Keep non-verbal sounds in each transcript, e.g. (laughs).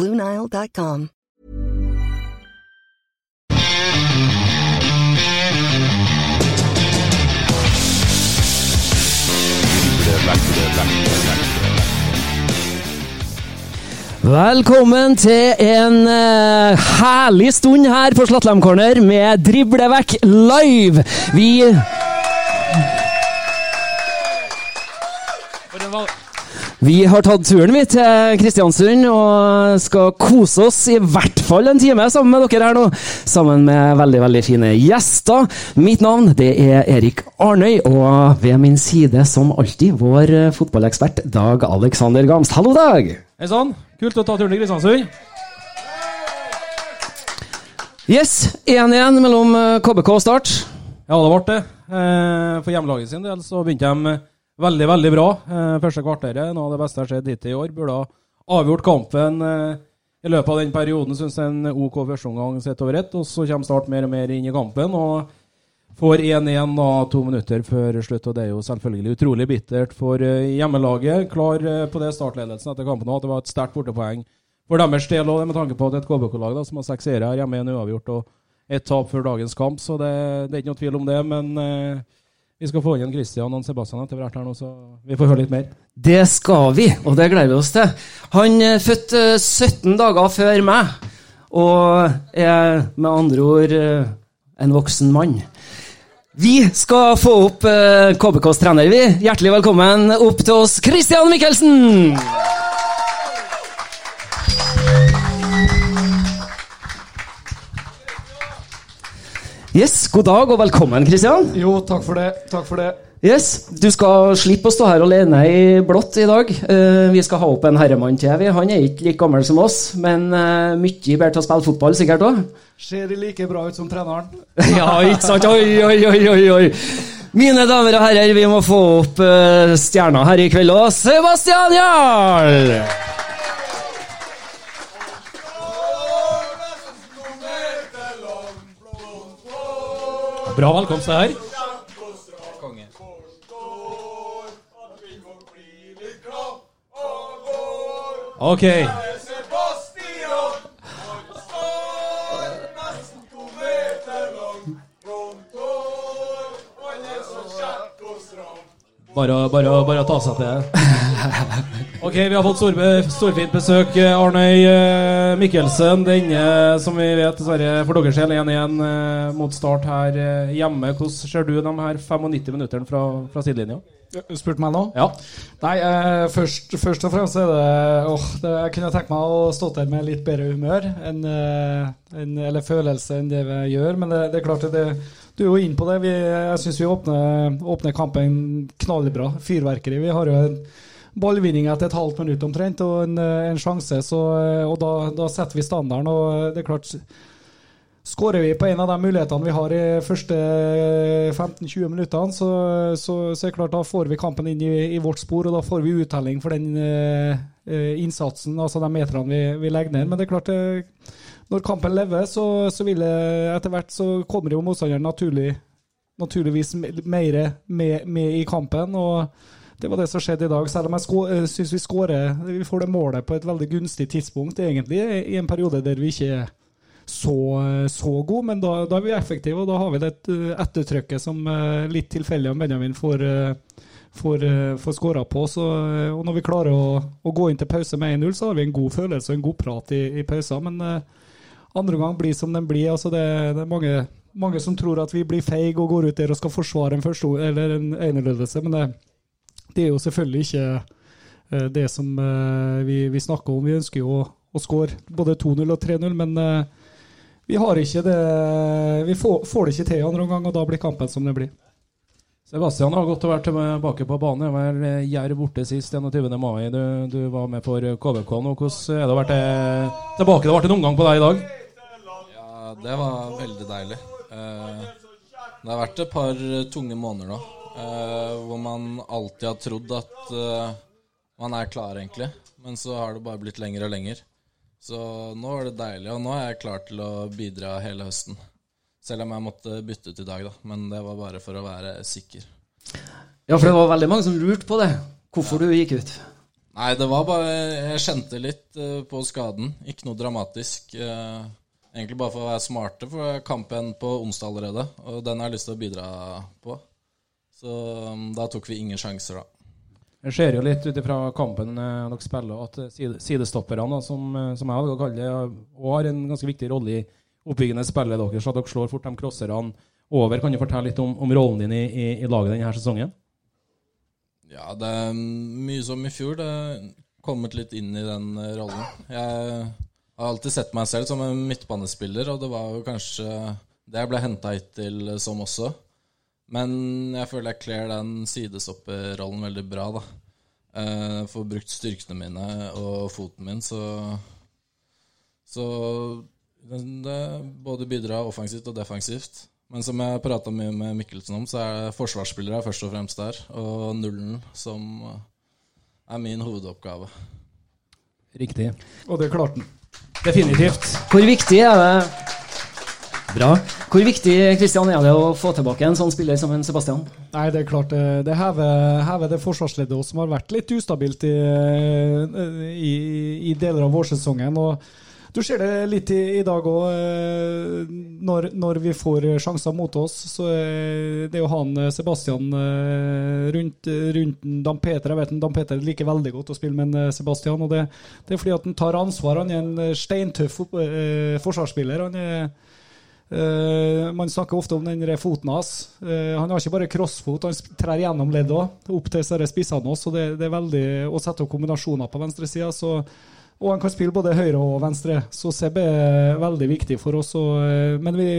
BlueNile.com. Velkommen til en uh, herlig stund her på Slattlem Corner med Driblevekk live. Vi Vi har tatt turen vi til Kristiansund og skal kose oss i hvert fall en time sammen med dere her nå. Sammen med veldig veldig fine gjester. Mitt navn det er Erik Arnøy, og ved min side som alltid vår eh, fotballekspert Dag Alexander Gamst. Hallo, Dag! Hei sann. Kult å ta turen til Kristiansund. Yes, 1-1 mellom eh, KBK og Start. Ja, det ble det. Eh, For hjemmelaget sin del så begynte de veldig, veldig bra. Eh, Første kvarteret, noe av det beste har skjedd hittil i år. Burde ha avgjort kampen eh, i løpet av den perioden. Syns en OK førsteomgang sett over ett. Og så kommer Start mer og mer inn i kampen. og Får 1-1 da to minutter før slutt, og det er jo selvfølgelig utrolig bittert for eh, hjemmelaget. Klar på det startledelsen etter kampen at det var et sterkt bortepoeng for deres del òg, med tanke på at et KBK-lag som har seks seire her hjemme, en uavgjort og ett tap før dagens kamp, så det, det er ikke noe tvil om det. Men eh, vi skal få inn Christian og Sebastian etter hvert her nå, så vi får høre litt mer. Det skal vi, og det gleder vi oss til. Han er født eh, 17 dager før meg, og er med andre ord eh, en voksen mann. Vi skal få opp eh, KBKs trener, vi. Hjertelig velkommen opp til oss, Christian Michelsen! Yes, god dag og velkommen, Christian. Jo, takk for det. Takk for det. Yes, Du skal slippe å stå her alene i blått i dag. Uh, vi skal ha opp en herremann til. vi. Han er ikke like gammel som oss, men uh, mye bedre til å spille fotball sikkert òg. Ser like bra ut som treneren. (laughs) ja, ikke sant? Oi, oi, oi, oi, oi. Mine damer og herrer, vi må få opp uh, stjerna her i kveld òg. Sebastian Jarl! Bra velkomst det her. Ok. Bare, bare, bare ta seg til. (laughs) Ok, vi har fått stor, storfint besøk. Arnøy eh, Mikkelsen. Denne, som vi vet, dessverre for deres del 1-1 eh, mot start her eh, hjemme. Hvordan ser du de her 95 minuttene fra, fra sidelinja? Spurte meg nå? Ja. Nei, eh, først, først og fremst er det åh, oh, Jeg kunne tenkt meg å stå der med litt bedre humør enn, eh, enn, eller følelse enn det vi gjør. Men det, det er klart at det, du er jo inne på det. Vi, jeg syns vi åpner, åpner kampen knallbra. Fyrverkeri. Vi har jo en ballvinning etter et halvt minutt omtrent og en, en sjanse, så, og da, da setter vi standarden. og det er klart Skårer vi på en av de mulighetene vi har i første 15-20 minuttene, så, så, så, er det klart da får vi kampen inn i, i, vårt spor, og da får vi uttelling for den eh, innsatsen, altså de meterne vi, vi, legger ned. Men det er klart, det, når kampen lever, så, så vil det etter hvert så kommer jo motstanderen naturlig, naturligvis mer med, med, i kampen. og det var det som skjedde i dag. Selv om jeg syns vi skårer Vi får det målet på et veldig gunstig tidspunkt, egentlig, i en periode der vi ikke er så, så gode. Men da, da, er vi effektive, og da har vi det ettertrykket som eh, litt tilfeldig om Benjamin får, eh, får, eh, får skåra på. Så, og når vi klarer å, å, gå inn til pause med 1-0, så har vi en god følelse og en god prat i, i pausen. Men andre gang blir som den blir. altså det, det er mange, mange, som tror at vi blir feige og går ut der og skal forsvare en, første, eller en enerledelse, men det, det, er jo selvfølgelig ikke uh, det som uh, vi, vi, snakker om. Vi ønsker jo å, å skåre både 2-0 og 3-0, men uh, vi har det Vi får, får det ikke til andre omgang, og da blir kampen som det blir. Sebastian har godt å være tilbake på banen. Jeg var Jerv borte sist 21. mai. Du, du, var med for KBK nå. Hvordan er det å være tilbake? Det ble en omgang på deg i dag? Det var veldig deilig. Eh, det har vært et par tunge måneder nå eh, hvor man alltid har trodd at eh, man er klar, egentlig. Men så har det bare blitt lenger og lenger. Så nå er det deilig, og nå er jeg klar til å bidra hele høsten. Selv om jeg måtte bytte ut i dag, da. Men det var bare for å være sikker. Ja, for det var veldig mange som lurte på det. Hvorfor ja. du gikk ut? Nei, det var bare Jeg kjente litt på skaden. Ikke noe dramatisk. Egentlig bare for å være smarte, for kampen på onsdag allerede. Og den har jeg lyst til å bidra på. Så um, da tok vi ingen sjanser, da. Jeg ser jo litt ut ifra kampen uh, dere spiller, at sidestopperne, som, som jeg hadde kalt det, og har en ganske viktig rolle i oppbyggende spillet deres, at dere slår fort de crosserne over. Kan du fortelle litt om, om rollen din i, i, i, laget denne sesongen? Ja, det er mye som i fjor. Det er kommet litt inn i den eh, rollen. Jeg har alltid sett meg selv som en midtbanespiller, og det var jo kanskje det jeg ble henta hit til som også. Men jeg føler jeg kler den sidestopperrollen veldig bra, da. Jeg får brukt styrkene mine og foten min, så Så det både bidrar offensivt og defensivt. Men som jeg prata mye med Mikkelsen om, så er det forsvarsspillere først og fremst der. Og nullen som er min hovedoppgave. Riktig. Og det klarte han. Definitivt. Hvor viktig er det Bra. Hvor viktig Kristian, er det å få tilbake en sånn spiller som en Sebastian? Nei, Det er klart det hever, hever det forsvarsleddet som har vært litt ustabilt i, i, i deler av vårsesongen. og du ser det litt i, i dag òg. Eh, når, når, vi får sjanser mot oss, så er det jo han eh, Sebastian eh, rundt, rundt Dan Peter Jeg vet Dan Peter liker veldig godt å spille med en Sebastian. og det, det, er fordi at han tar ansvar. Han er en steintøff forsvarsspiller. han er Uh, man snakker ofte om den foten hans. Uh, han har ikke bare crossfot, han trær gjennom ledd òg, opp til spissene hans. Så det, det, er veldig å sette opp kombinasjoner på venstresida. Så og han kan spille både høyre og venstre, så Seb er veldig viktig for oss. Og, eh, men vi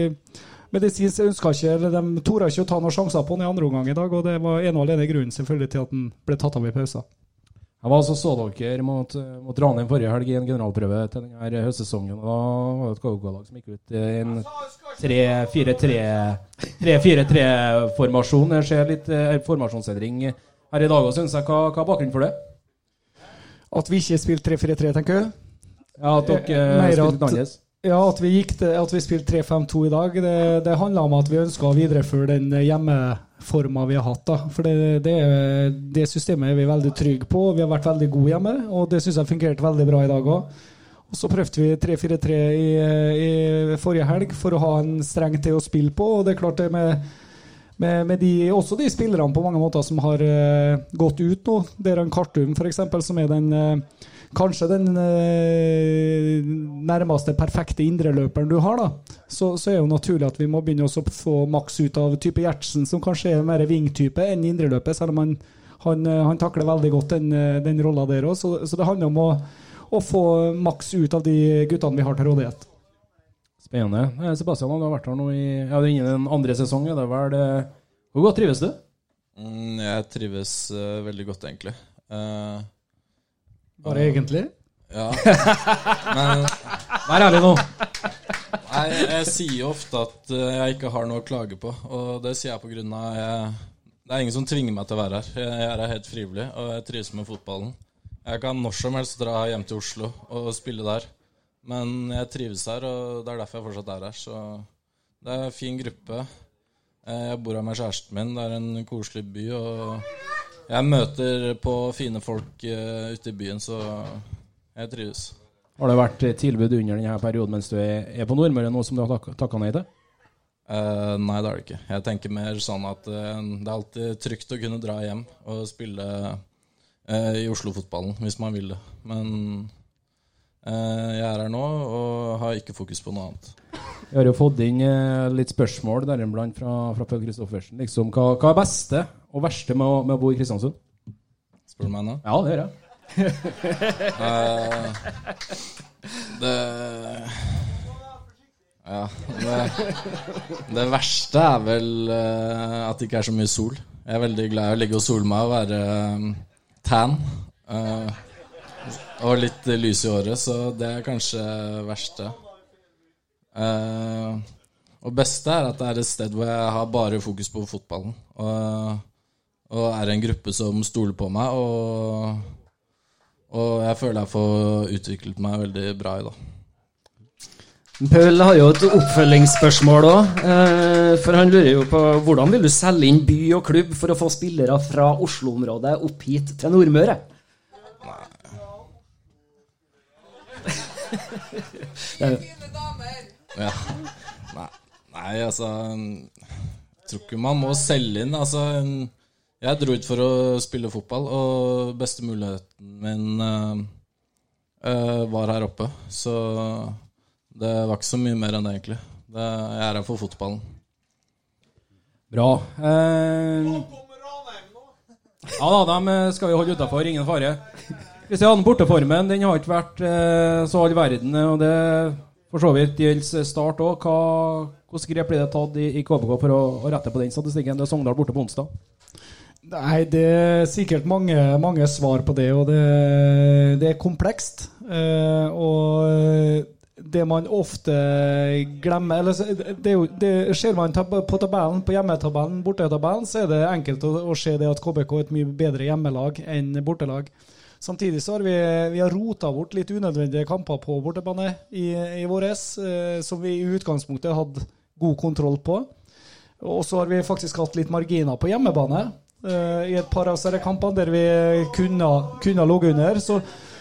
medisinsk ønska ikke, de torde ikke å ta noen sjanser på han i andre omgang i dag. Og det var en og alene grunnen selvfølgelig til at han ble tatt av i pausen. Jeg var altså så dere mot, mot Ranheim forrige helg i en generalprøve til denne høstsesongen. Da var det et KK-lag som gikk ut i en 3-4-3-formasjon. Jeg ser litt eh, formasjonsendring her i dag òg, syns jeg. Hva, hva er bakgrunnen for det? At vi ikke spilte 3-4-3, tenker du? Ja, at dere eh, spilte annerledes? Ja, at vi, gikk til, at vi spilte 3-5-2 i dag, det, det handla om at vi ønska å videreføre den hjemmeforma vi har hatt. da. For det, det, det, systemet er vi veldig trygge på, vi har vært veldig gode hjemme. Og det syns jeg fungerte veldig bra i dag òg. Og Så prøvde vi 3-4-3 i, i, forrige helg for å ha en streng til å spille på. og det er klart det med med, med de, også de spillerne på mange måter som har uh, gått ut nå. Deran Kartum f.eks., som er den uh, kanskje den uh, nærmeste perfekte indreløperen du har, da. Så, så, er det jo naturlig at vi må begynne å få maks ut av type Gjertsen, som kanskje er mer vingtype enn indreløper, selv om han, han, han, takler veldig godt den, den rolla der òg. Så, så, det handler om å, å få maks ut av de guttene vi har til rådighet. Spennende. Sebastian, du har vært her nå i ja, det er inne den andre sesongen. Det vel, eh, hvor godt trives du? Mm, jeg trives uh, veldig godt, egentlig. Uh, Bare uh, egentlig? Ja. (laughs) Men Vær ærlig nå. Nei, jeg sier jo ofte at jeg ikke har noe å klage på, og det sier jeg på grunn av jeg, Det er ingen som tvinger meg til å være her. Jeg, jeg er her helt frivillig, og jeg trives med fotballen. Jeg kan når som helst dra hjem til Oslo og spille der, men jeg trives her, og det er derfor jeg fortsatt er her. Så det er en fin gruppe. Eh, Jeg bor her med kjæresten min, det er en koselig by, og jeg møter på fine folk eh, ute i byen, så jeg trives. Har det vært tilbud under denne perioden mens du er, på Nordmøre, noe som du har tak- takka nei til? Uh, nei, det er det ikke. Jeg tenker mer sånn at uh, det er alltid trygt å kunne dra hjem og spille uh, i Oslo-fotballen hvis man vil det. Men jeg er her nå og har ikke fokus på noe annet. Vi har jo fått inn eh, litt spørsmål deriblant fra, fra Pøl Kristoffersen. Liksom, hva, hva er beste og verste med å, med å bo i Kristiansund? Spør du meg nå? Ja, det gjør jeg. Eh, det Ja. Det, det verste er vel eh, at det ikke er så mye sol. Jeg er veldig glad i å ligge og sole meg og være eh, tan. eh, og litt lys i håret, så det er kanskje verste. Uh, og beste er at det er et sted hvor jeg har bare fokus på fotballen. Og, og er en gruppe som stoler på meg, og, og jeg føler jeg får utviklet meg veldig bra i det. Paul har jo et oppfølgingsspørsmål òg. Eh, for han lurer jo på hvordan vil du selge inn by og klubb for å få spillere fra Oslo-området opp hit til Nordmøre? Det er- Ja. Nei, nei, altså Jeg tror ikke man må selge inn. Altså, jeg dro ut for å spille fotball, og beste muligheten min eh, eh, var her oppe. Så det var ikke så mye mer enn det, egentlig. Det, jeg er her for fotballen. Bra. Eh, ja da, dem eh, skal vi holde utafor, ingen fare. Kristian, borteformen den har ikke vært eh, så all verden, og det for så vidt gjelder Start òg. Hvilke grep blir det tatt i, i KBK for å, å rette på den statistikken? Det er Sogndal borte på onsdag. Nei, det er sikkert mange, mange svar på det, og det, det er komplekst. Eh, og det man ofte glemmer eller, det, jo, det Ser man på tabellen, på hjemmetabellen, bortetabellen, så er det enkelt å, å se det at KBK er et mye bedre hjemmelag enn bortelag. Samtidig så har vi, vi har rota bort litt unødvendige kamper på bortebane i, i våres, eh, som vi i utgangspunktet hadde god kontroll på. Og så har vi faktisk hatt litt marginer på hjemmebane eh, i et par av disse kampene der vi kunne, kunne ligget under. Så,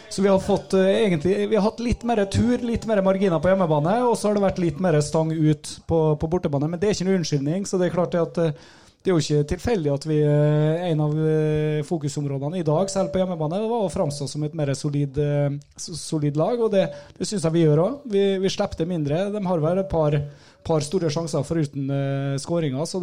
så vi har fått eh, egentlig Vi har hatt litt mer tur, litt mer marginer på hjemmebane, og så har det vært litt mer stang ut på, på bortebane. Men det er ikke noen unnskyldning, så det er klart det at det er jo ikke tilfeldig at vi eh, en av eh, fokusområdene i dag, selv på hjemmebane, var å framstå som et mer solid, eh, solid lag. Og det, det syns jeg vi gjør òg. Vi, vi slipper mindre. De har vel et par, par store sjanser foruten uh, skåringer. Så,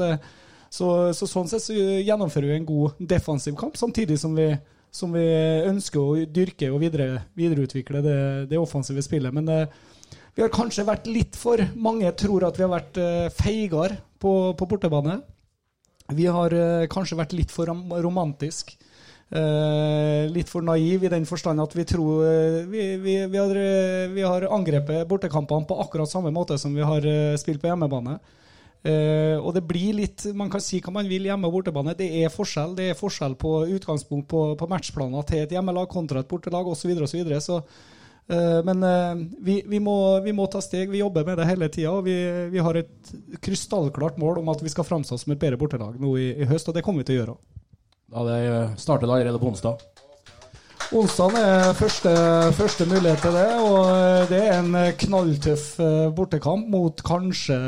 så, så sånn sett så gjennomfører vi en god defensiv kamp, samtidig som vi, som vi ønsker å dyrke og videre, videreutvikle det, det offensive spillet. Men uh, vi har kanskje vært litt for Mange tror at vi har vært uh, feigere på, på bortebane. Vi har eh, kanskje vært litt for rom romantisk. Eh, litt for naiv i den forstand at vi tror eh, vi, vi, vi, har, vi har angrepet bortekampene på akkurat samme måte som vi har spilt på hjemmebane. Og det blir litt Man kan si hva man vil hjemme og bortebane. Det er forskjell. Det er forskjell på utgangspunkt på, på matchplaner til et hjemmelag kontra et bortelag osv. Så, videre, og så, videre. så men eh, vi, vi, må, vi må ta steg. Vi jobber med det hele tida. Og vi, vi har et krystallklart mål om at vi skal framstå som et bedre bortelag nå i, i høst, og det kommer vi til å gjøre. Da det starter det allerede på onsdag. Onsdag er første, første mulighet til det, og det er en knalltøff eh, bortekamp mot kanskje,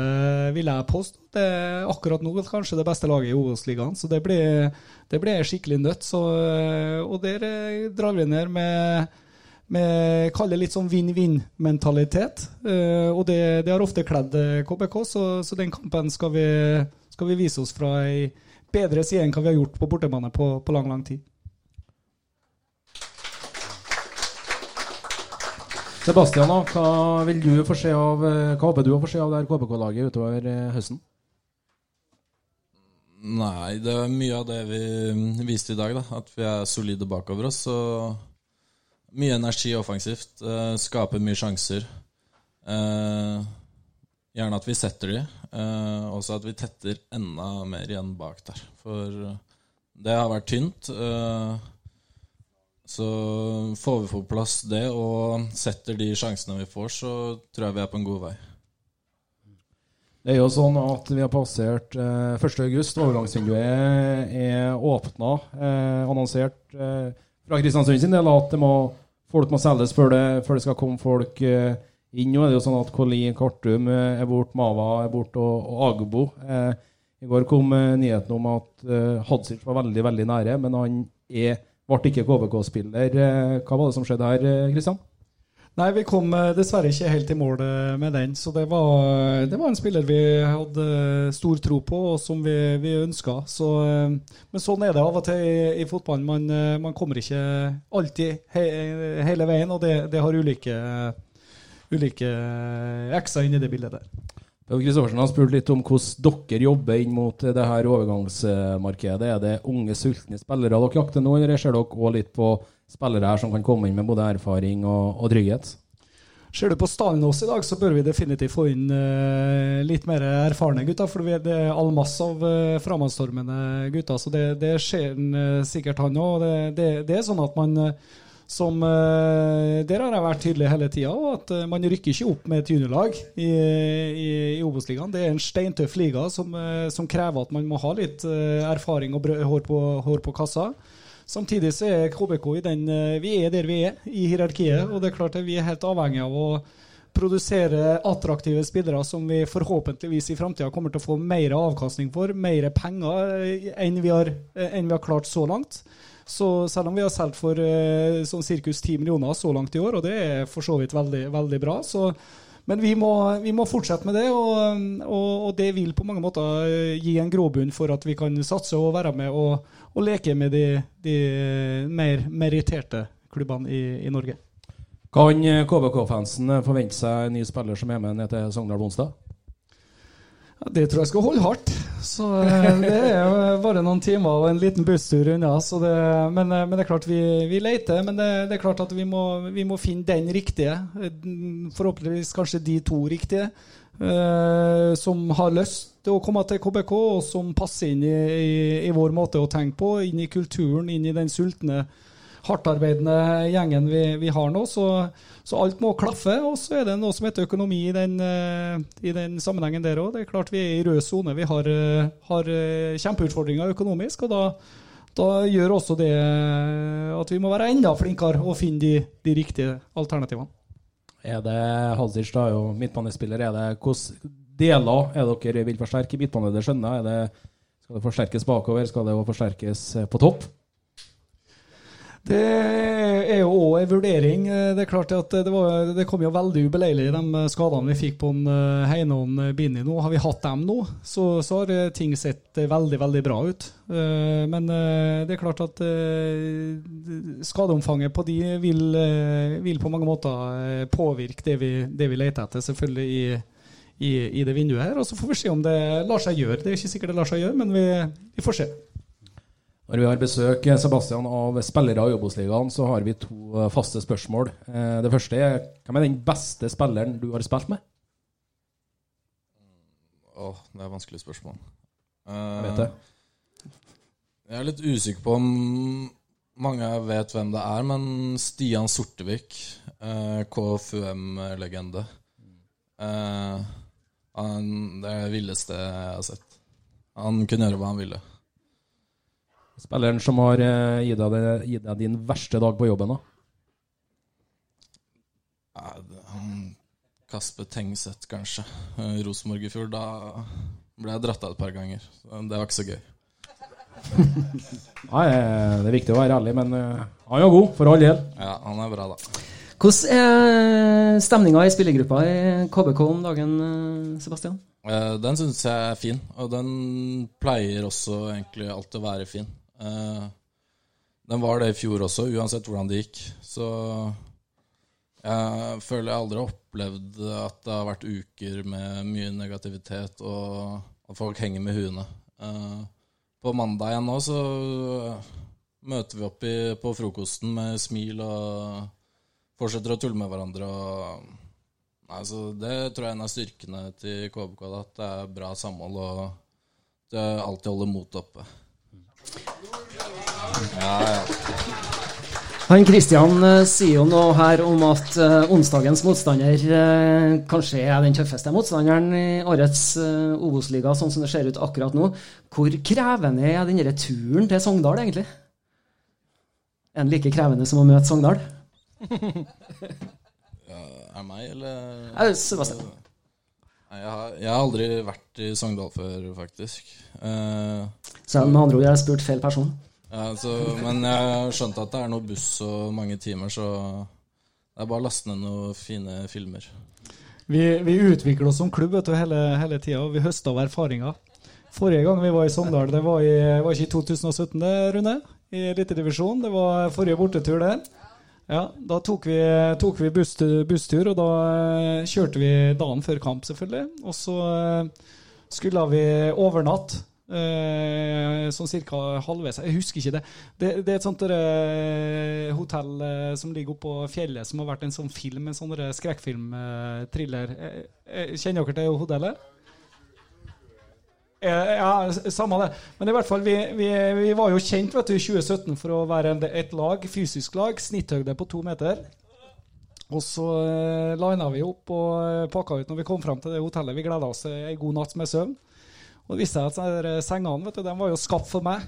vil jeg påstå, det er akkurat nå kanskje det beste laget i Obos-ligaen. Så det blir, det blir skikkelig nødt. Så, eh, og der eh, drar vi ned med med kaller det litt sånn vinn-vinn-mentalitet. Eh, og det, det har ofte kledd eh, KBK, så, så den kampen skal vi, skal vi vise oss fra ei bedre side enn hva vi har gjort på bortebane på, på lang, lang tid. Sebastian, hva vil du få se av eh, Hva håper du å få se av det her KBK-laget utover eh, høsten? Nei, det er mye av det vi viste i dag, da. At vi er solide bakover oss. Så mye energi offensivt. Uh, skaper mye sjanser. Uh, gjerne at vi setter de, Uh, også at vi tetter enda mer igjen bak der. For det har vært tynt. Uh, så får vi på plass det og setter de sjansene vi får, så tror jeg vi er på en god vei. Det er jo sånn at vi har passert eh, 1.8. Overgangsvinduet er, åpna. Eh, annonsert eh, fra Kristiansund sin del at det må, folk må selges før det, før det skal komme folk eh, inn. Nå er det jo sånn at Colin Kartum eh, er borte, Mava er borte, og, og Agbo. Eh, I går kom eh, nyheten om at eh, Hadzic var veldig, veldig nære, men han er, ble ikke KVK-spiller. Eh, hva var det som skjedde her, Kristian? Nei, vi kom eh, dessverre ikke helt i mål eh, med den. Så det var, det var en spiller vi hadde stor tro på, og som vi, vi ønska. Så, eh, men sånn er det av og til i, i fotballen. Man, man, kommer ikke alltid he, hele veien, og det, det har ulike, ulike x-er inni det bildet der. Kristoffersen har spurt litt om hvordan dere jobber inn mot det her overgangsmarkedet. Er det unge, sultne spillere dere jakter nå, eller ser dere òg litt på spillere her som kan komme inn med både erfaring og, og trygghet? Ser du på stallen også i dag, så bør vi definitivt få inn uh, litt mer erfarne gutter. For det er all masse av uh, framadstormende gutter, så det, det skjer uh, sikkert han òg. Det, det, det, er sånn at man som Der har jeg vært tydelig hele tida, at man rykker ikke opp med et juniorlag i, i, i Obos-ligaen. Det er en steintøff liga som, som, krever at man må ha litt erfaring og hår på, hår på kassa. Samtidig så er KBK i den eh, Vi er der vi er i hierarkiet, og det er klart at vi er helt avhengig av å produsere attraktive spillere som vi forhåpentligvis i framtida kommer til å få mer avkastning for, mer penger eh, enn vi har, eh, enn vi har klart så langt. Så selv om vi har solgt for sånn cirkus 10 millioner så langt i år, og det er for så vidt veldig, veldig bra, så men vi må, vi må, fortsette med det, og, og, og, det vil på mange måter gi en grobunn for at vi kan satse og være med og, og leke med de, de mer meritterte klubbene i, i Norge. Kan KBK-fansen forvente seg en ny spiller som er med ned til Sogndal onsdag? Ja, det tror jeg skal holde hardt. Så eh, Det er bare noen timer og en liten busstur unna. Det, men, eh, men, det er klart vi, vi leter. Men det, det, er klart at vi må, vi må, finne den riktige. Forhåpentligvis kanskje de to riktige. Uh, som har lyst til å komme til KBK, og som passer inn i, i, i, vår måte å tenke på. Inn i kulturen, inn i den sultne, hardtarbeidende gjengen vi, vi har nå. Så, så, alt må klaffe. Og så er det noe som heter økonomi i den, uh, i den sammenhengen der òg. Det er klart vi er i rød sone. Vi har, uh, har kjempeutfordringer økonomisk. og da da gjør også det at vi må være enda flinkere å finne de, de riktige alternativene. Er det Halsic, da, jo midtbanespiller, er det hvilke deler er dere vil forsterke i? Det skjønner jeg. Skal det forsterkes bakover? Skal det forsterkes på topp? Det er jo òg en vurdering. Det er klart at det, var, det kom jo veldig ubeleilig, de skadene vi fikk på eh, Heine Bini nå. Har vi hatt dem nå, så, så, har ting sett veldig, veldig bra ut. Eh, men eh, det er klart at skadeomfanget på de vil, vil på mange måter påvirke det vi, det vi leter etter, selvfølgelig i, i, i, det vinduet her. Og så får vi se om det lar seg gjøre. Det er ikke sikkert det lar seg gjøre, men vi, vi får se. Når vi har besøk Sebastian, av spillere i Obos-ligaen, så har vi to eh, faste spørsmål. Eh, det første er hvem er den beste spilleren du har spilt med? Åh, oh, det er vanskelig spørsmål. Jeg vet det. Eh, jeg er litt usikker på om mange vet hvem det er, men Stian Sortevik, KFUM-legende. Det er det villeste jeg har sett. Han kunne gjøre hva han ville. Spilleren som har uh, gitt, deg, gitt, deg, din verste dag på jobben, da? Kasper Tengseth, kanskje. Uh, Rosenborg i fjor. Da ble jeg dratt av et par ganger. Det var ikke så gøy. Nei, det er viktig å være ærlig, men uh, han er god, for all del. Ja, han er bra, da. Hvordan er stemninga i spillergruppa i KBK om dagen, Sebastian? Den syns jeg er fin, og den pleier også egentlig alltid å være fin. Uh, den var det i fjor også, uansett hvordan det gikk. Så jeg føler jeg aldri har opplevd at det har vært uker med mye negativitet, og at folk henger med huene. Uh, på mandag igjen nå så møter vi opp i, på frokosten med smil og fortsetter å tulle med hverandre. Og Altså, det tror jeg er en av styrkene til KBK. At det er bra samhold og det alltid holder motet oppe. Ja, ja. Han Kristian eh, sier jo noe her om at eh, onsdagens motstander eh, kanskje er den tøffeste motstanderen i årets Obos-liga, sånn som det ser ut akkurat nå. Hvor krevende er den turen til Sogndal, egentlig? Er den like krevende som å møte Sogndal? (laughs) ja er meg, eller Sebastian. Jeg, har, jeg har aldri vært i Sogndal før, faktisk. Uh, Så med andre ord, jeg har spurt feil person. ja, så, men jeg har skjønt at det er noe buss og mange timer, så det er bare å laste ned noen fine filmer. Vi, vi utvikler oss som klubb vet du, hele, hele tida, og vi høster av erfaringer. Forrige gang vi var i Sogndal, det var, i, var ikke i 2017, det, Rune? I elitedivisjonen. Det var forrige bortetur der. Ja, Da tok vi, tok vi busstur, busstur, og da eh, kjørte vi dagen før kamp, selvfølgelig. Og så eh, skulle vi overnatt. Eh, sånn cirka halvveis. Jeg husker ikke det. Det, det er et sånt eh, hotell som ligger oppå fjellet, som har vært en sånn film, en sånn skrekkfilm-thriller. Kjenner dere til hotellet? Eh, Ja, samme det. Men i hvert fall, vi, vi, vi var jo kjent vet du, i 2017 for å være et lag, fysisk lag, snitthøyde på to meter. Og så eh, lina vi opp og eh, pakka ut når vi kom fram til det hotellet. Vi gleda oss ei god natt med søvn. Og det viste seg at eh, sengene vet du, de var jo skapt for meg.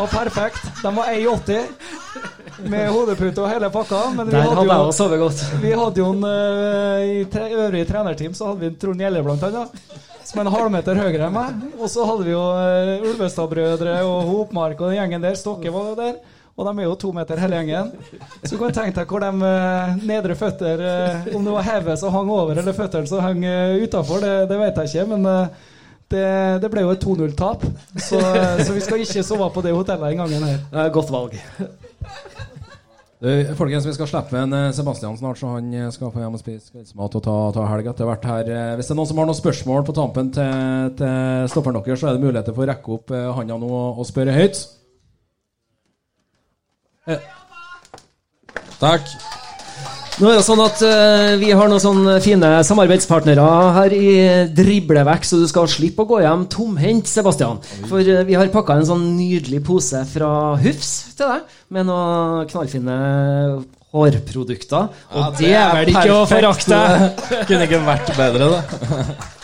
Og perfekt. De var 1,80 med hodepute og hele pakka. Men vi Der hadde hadde jo, sovet godt. vi hadde jo en eh, I tre, øvrig trenerteam så hadde vi Trond Gjelle blant annet. Som er en halvmeter høyere enn meg. Og så hadde vi jo uh, Ulvestad-brødre og Hopmark og den gjengen der. Stokke var der. Og de er jo to meter hele gjengen. Så du kan tenke deg hvor de uh, nedre føtter uh, Om det var hodet som hang over, eller føttene som hang uh, utafor, det, det vet jeg ikke. Men eh, det, det ble jo et 2-0-tap. Så, så vi skal ikke sove på det hotellet en gang. her. Er Godt valg. Folkens, vi skal slippe en eh, Sebastian snart, så han eh, skal få hjem og spise kveldsmat og ta, ta helg etter hvert her. Eh, Hvis det er noen som har noen spørsmål på tampen til, til stopperen deres, så er det muligheter for å rekke opp handa nå og spørre høyt. Eh, Takk. Nå er det sånn at uh, Vi har noen sånne fine samarbeidspartnere her i Driblevekk, så du skal slippe å gå hjem tomhendt, Sebastian. For uh, vi har pakka en sånn nydelig pose fra Hufs til deg, med noen knallfine hårprodukter. Og Ja, det, er vel ikke å perfekt. forakte! Det (laughs) kunne ikke vært bedre, det. (laughs)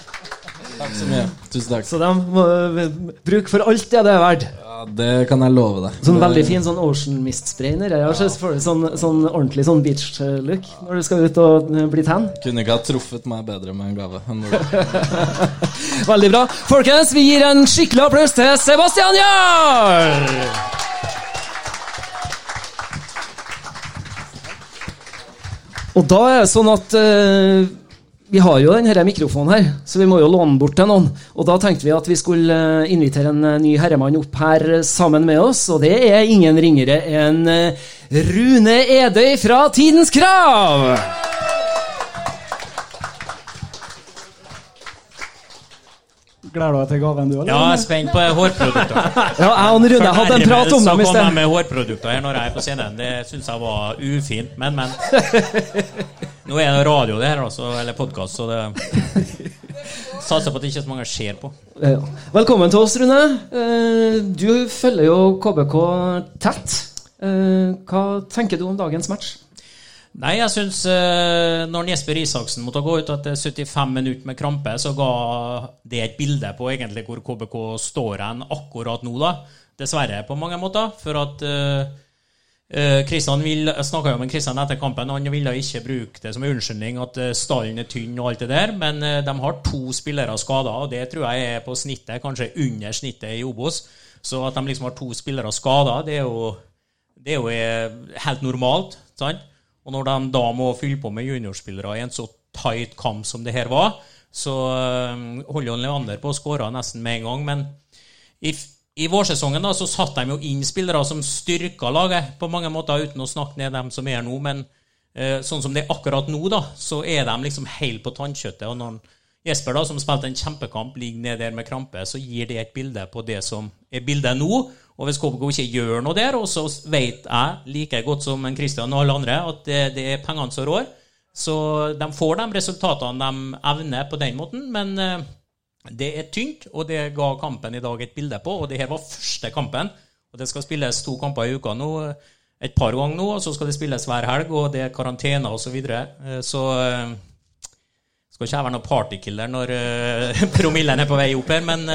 Takk så mye. Tusen takk. Så de må eh, bruke for alt det det er verdt. Ja, det kan jeg love deg. Sånn veldig fin sånn Ocean Mist-spray nedi her. Så Sånn, sånn ordentlig sånn beach-look når du skal ut og eh, bli tan. Kunne ikke ha truffet meg bedre med en gave. enn. (laughs) Veldig bra. Folkens, vi gir en skikkelig applaus til Sebastian Jarl! Og da er det sånn at eh, vi har jo denne mikrofonen her, så vi må jo låne den bort til noen. Og da tenkte vi at vi skulle eh, invitere en eh, ny herremann opp her eh, sammen med oss, og det er ingen ringere enn Rune Edøy fra Tidens Krav! Gleder du deg til gaven, du, eller? Ja, jeg er spent på hårprodukter. (laughs) Ja, jeg og Rune hadde en prat om dem i Så kom jeg med hårprodukter her når jeg er på scenen. Det syns jeg var ufint, men, men. (laughs) Nå er det radio, det her, altså, eller podkast, så det Satser på at det ikke er så mange ser på. Ja. Velkommen til oss, Rune. Eh, Du følger jo KBK tett. Eh, Hva tenker du om dagens match? Nei, jeg syns eh, når Jesper Isaksen måtte gå ut etter 75 minutter med krampe, så ga det et bilde på egentlig hvor KBK står hen akkurat nå, da. Dessverre, på mange måter. For at Kristian vil, Jeg snakka med Kristian etter kampen, han ville ikke bruke det som unnskyldning at eh, stallen er tynn og alt det der, men eh, de har to spillere skada, og det tror jeg er på snittet, kanskje under snittet i Obos. Så at de liksom har to spillere skada, det det er jo eh, helt normalt. sant? Og når de da må fylle på med juniorspillere i en så tight kamp som det her var, så eh, holder Leander på å skåre nesten med en gang. Men i, f- i vårsesongen da, så satte de jo inn spillere som styrka laget på mange måter, uten å snakke ned dem som er nå. Men eh, sånn som det er akkurat nå, da, så er de liksom helt på tannkjøttet. Og når Jesper, da, som spilte en kjempekamp, ligger ned der med krampe, så gir det et bilde på det som er bildet nå. Og hvis KBK ikke gjør noe der, og så vet jeg like godt som en Christian og alle andre at det, det er pengene som rår, Så de får de resultatene de evner på den måten, men eh, det er tynt, og det ga kampen i dag et bilde på. Og det her var første kampen. Og det skal spilles to kamper i uka nå, et par ganger nå, og så skal det spilles hver helg, og det er karantene osv. Så, videre. Eh, så eh, skal ikke jeg være noen partykiller når (laughs) promillen er på vei opp her, men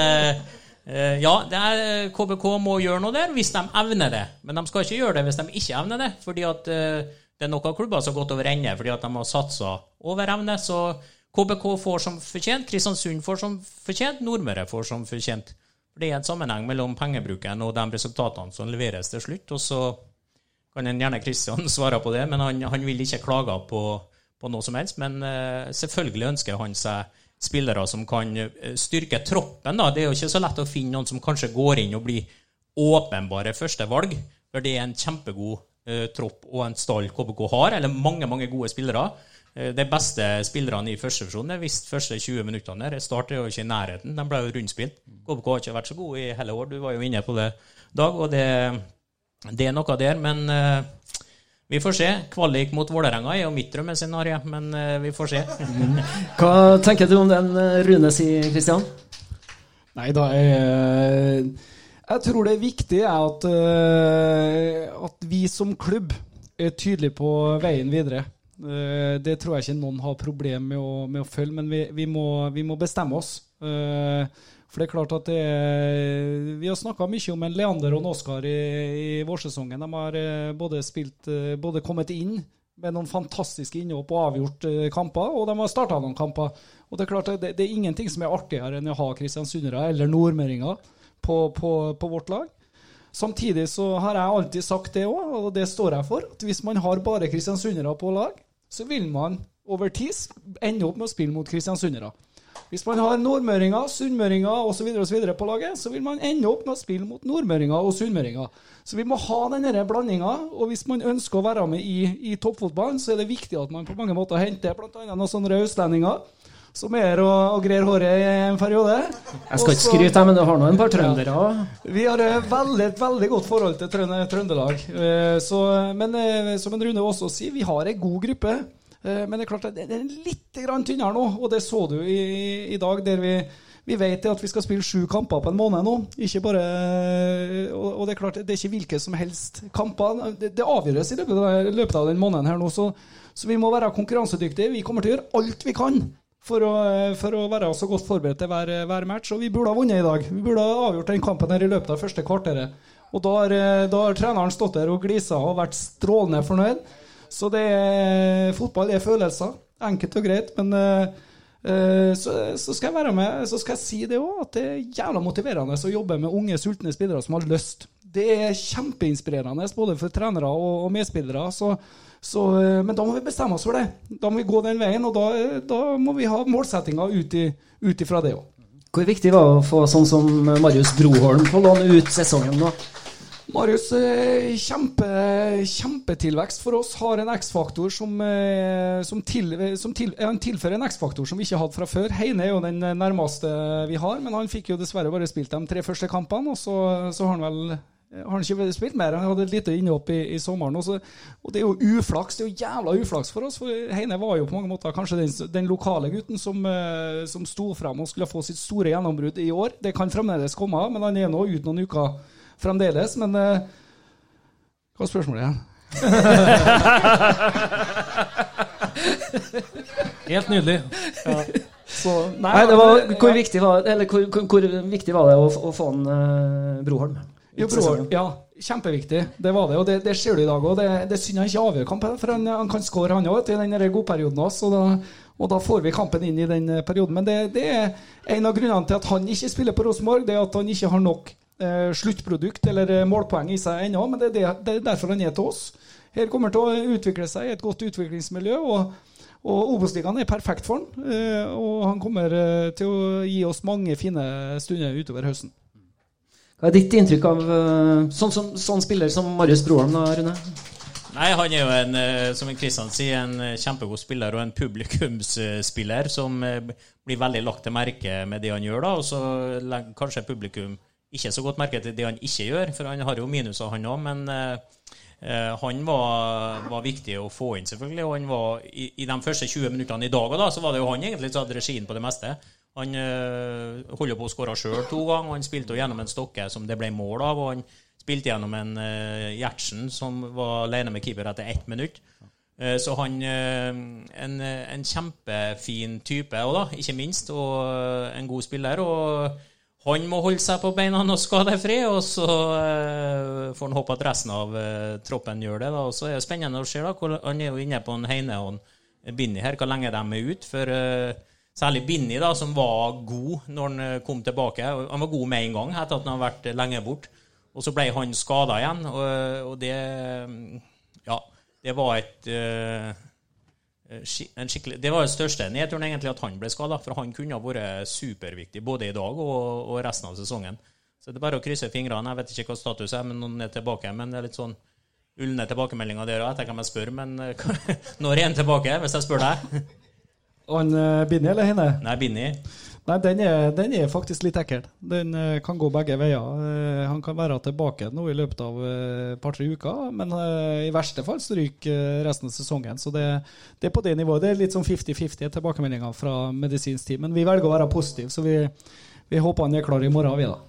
ja, det er, KBK må gjøre noe der hvis de evner det. Men de skal ikke gjøre det hvis de ikke evner det. fordi at det er noen klubber som har gått over ende fordi at de har satsa over evne. Så KBK får som fortjent, Kristiansund får som fortjent, Nordmøre får som fortjent. Det er en sammenheng mellom pengebruken og de resultatene som leveres til slutt. Og så kan en gjerne Kristian (laughs) svare på det, men han, han vil ikke klage på på noe som helst. Men uh, selvfølgelig ønsker han seg spillere som kan eh, styrke troppen. Da. Det er jo ikke så lett å finne noen som kanskje går inn og blir åpenbare førstevalg. For det er en kjempegod uh, tropp og en stall KBK har, eller mange mange gode spillere. Uh, de beste spillerne i førstedivisjon er visst første 20 minuttene. der. Start er jo ikke i nærheten. De ble jo rundspilt. KBK har ikke vært så gode i hele år. Du var jo inne på det, Dag. Og det, det er noe der. Men vi får se. Kvalik mot Vålerenga er jo mitt drømmescenario, men uh, vi får se. (laughs) Hva tenker du om den eh, Rune sier, Kristian? Nei, da er Jeg tror det er viktig at, uh, at vi som klubb er tydelige på veien videre. Uh, det tror jeg ikke noen har problem med å, med å følge, men vi, vi, må, vi, må, bestemme oss. Uh, for det er klart at det, Vi har snakka mye om en Leander og en Oskar i, i vårsesongen. De har eh, både, spilt, eh, både kommet inn med noen fantastiske innhopp og avgjort eh, kamper, og de har starta noen kamper. Og Det er klart det, det er ingenting som er artigere enn å ha kristiansundere eller nordmøringer på, på, på, vårt lag. Samtidig så har jeg alltid sagt det òg, og det står jeg for, at hvis man har bare kristiansundere på lag, så vil man over tid ende opp med å spille mot kristiansundere. Hvis man har nordmøringer, sunnmøringer osv. på laget, så vil man ende opp med å spille mot nordmøringer og sunnmøringer. Så vi må ha denne blandinga. Og hvis man ønsker å være med i, i toppfotballen, så er det viktig at man på mange måter henter bl.a. noen sånne østlendinger som er og, og greier håret i en periode. Jeg skal ikke skryte, men du har nå en par trøndere òg. Vi har et veldig, veldig godt forhold til Trøndelag. Eh, så, men eh, som en Rune også sier, vi har en god gruppe. Eh, men det er klart at det er litt tynnere nå, og det så du i, i dag. der vi vi vet at vi skal spille sju kamper på en måned nå. Ikke bare, og det er klart, det er ikke hvilke som helst kamper. Det, det avgjøres i løpet av, løpet av den måneden her nå, så, så, vi må være konkurransedyktige. Vi kommer til å gjøre alt vi kan for å, for å være så godt forberedt til hver, hver, match. Og vi burde ha vunnet i dag. Vi burde ha avgjort den kampen her i løpet av første kvarteret. Og da har, da har treneren stått der og glisa og vært strålende fornøyd. Så det er, fotball er følelser. Enkelt og greit. Men uh, så, så, skal jeg være med, så skal jeg si det òg, at det er jævla motiverende å jobbe med unge, sultne spillere som har lyst. Det er kjempeinspirerende både for trenere og, og medspillere. Så, så, uh, men da må vi bestemme oss for det. Da må vi gå den veien, og da, da må vi ha målsettinga ut ifra det òg. Hvor viktig var det å få sånn som Marius Broholm på lån ut sesongen nå? Marius, eh, kjempe, kjempetilvekst for oss. Har en X-faktor som, eh, som, til, som til, Han tilfører en X-faktor som vi ikke hadde fra før. Heine er jo den nærmeste vi har, men han fikk jo dessverre bare spilt de tre første kampene. Og så, så har han vel har han ikke spilt mer. Han hadde et lite innhopp i, i sommeren. Også. Og det er jo uflaks. Det er jo jævla uflaks for oss. For Heine var jo på mange måter kanskje den, den lokale gutten som, eh, som sto frem og skulle få sitt store gjennombrudd i år. Det kan fremdeles komme, men han er nå ute noen uker fremdeles. Men uh, hva er spørsmålet igjen? (laughs) Helt nydelig. Ja. Så, nei, nei, det var, hvor, viktig var, eller, hvor, hvor, viktig var det å, å få en uh, Broholm? Jo, broren, ja, kjempeviktig. Det var det. Og det, det ser du i dag òg. Det, det er synd han ikke avgjør kampen, for han, han kan skåre, han òg, i den godperioden hans. Og og da får vi kampen inn i den perioden. Men det, det, er en av grunnene til at han ikke spiller på Rosenborg, det er at han ikke har nok eh, sluttprodukt eller eh, målpoeng i seg ennå, men det er, det, er, derfor han er til oss. Her kommer til å utvikle seg i et godt utviklingsmiljø. og og Obos-ligaen er perfekt for han, eh, og han kommer eh, til å gi oss mange fine stunder utover høsten. Hva er ditt inntrykk av sånn, sånn, sånn spiller som Marius Broholm, da, Rune? Nei, Han er jo en, som Kristian sier, en kjempegod spiller og en publikumsspiller som blir veldig lagt til merke med det han gjør. da, Og så legger kanskje publikum ikke så godt merke til det han ikke gjør, for han har jo minuser, han òg. Men eh, Eh, han var, var, viktig å få inn, selvfølgelig. Og han var i, i de første 20 minuttene i dag da, så var det jo han egentlig som hadde regien på det meste. Han øh, holder på å skåre sjøl to ganger, han spilte gjennom en stokke som det ble mål av. og han spilte gjennom en øh, Gjertsen som var alene med keeper etter ett minutt. Uh, så han uh, en, en, kjempefin type da, ikke minst, og en god spiller. og han må holde seg på beina og skadefri, og så får han håpe at resten av troppen gjør det. og så er det spennende å se. Han er jo inne på en Heine og en Binni her, hvor lenge de er ute. For særlig Binni, da, som var god når han kom tilbake. Han var god med en gang etter at han har vært lenge bort. Og så ble han skada igjen, og, og, det Ja, det var et en skikkelig, det var det største nedturen, egentlig, at han ble skada. For han kunne ha vært superviktig både i dag og, og, resten av sesongen. Så det er bare å krysse fingrene. Jeg vet ikke hva status er, men noen er tilbake. Men det er litt sånn ulne tilbakemeldinger der òg. Jeg tenker jeg spør, men eh, (laughs) når er han tilbake, hvis jeg spør deg? Han uh, Binni eller henne? Nei, Binni. Nei, den er, den er, faktisk litt ekkel. Den uh, kan gå begge veier. Uh, han kan være tilbake nå i løpet av et uh, par-tre uker, men i verste fall stryker resten av sesongen. Så det, det, er på det nivået. Det er litt sånn 50-50 tilbakemeldinger fra medisinsk team. Men vi velger å være positive, så vi, vi håper han er klar i morgen, vi, da.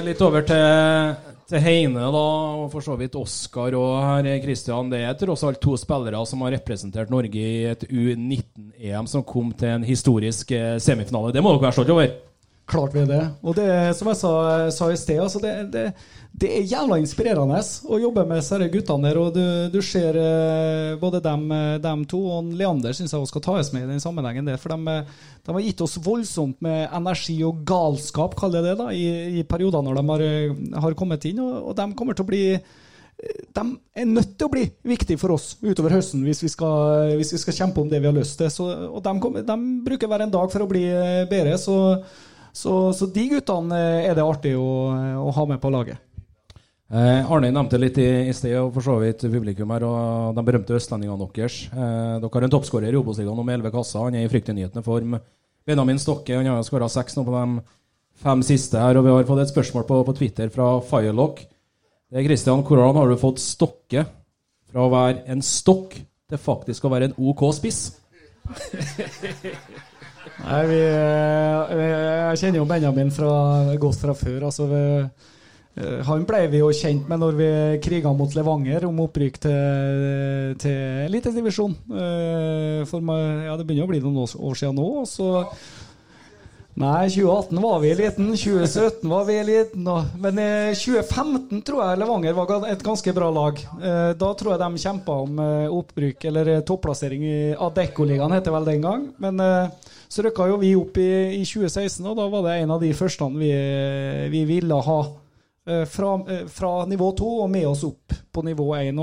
(laughs) litt over til til Heine da, og for så vidt Oskar og herr Kristian. Det er tross alt to spillere som har representert Norge i et U19-EM som kom til en historisk eh, semifinale. Det må dere være stolt over? Klart vi er det. Og det som jeg sa, sa i sted, altså det, det, det, er jævla inspirerende å jobbe med disse guttene der. Og du, du ser eh, både dem, dem, to og Leander syns jeg også skal tas med i den sammenhengen. der, For de, de, har gitt oss voldsomt med energi og galskap, kaller jeg det, da, i, i perioder når de har, har kommet inn. Og, og, de kommer til å bli de er nødt til å bli viktige for oss utover høsten hvis vi skal, hvis vi skal kjempe om det vi har lyst til. Så, og de, de bruker hver en dag for å bli bedre. så så, så, de guttene eh, er det artig å, å ha med på laget. Eh, Arne nevnte litt i, i sted, og for så vidt publikum her, og de berømte østlendingene deres. Eh, dere har en toppskårer i Obos-ligaen med 11 kasser. Han er i fryktinngytende form. Benjamin Stokke han har skåra seks nå på de fem siste her. Og vi har fått et spørsmål på, på Twitter fra Firelock. Det er Christian, hvordan har du fått Stokke fra å være en stokk til faktisk å være en OK spiss? (laughs) Nei, vi, eh, Jeg kjenner jo Benjamin fra, godt fra før. altså vi, eh, Han ble vi jo kjent med når vi kriga mot Levanger om opprykk til, til elitedivisjon. Eh, ja, det begynner å bli noen år siden nå. Og så Nei, 2018 var vi eliten, 2017 var vi eliten. Men 2015 tror jeg Levanger var et ganske bra lag. Da tror jeg de kjempa om oppbruk, eller topplassering i Adeccoligaen, heter det vel den gang. Men så rykka jo vi opp i, i, 2016, og da var det en av de første vi, vi ville ha. Eh, fra, eh, fra, nivå to og med oss opp på nivå én.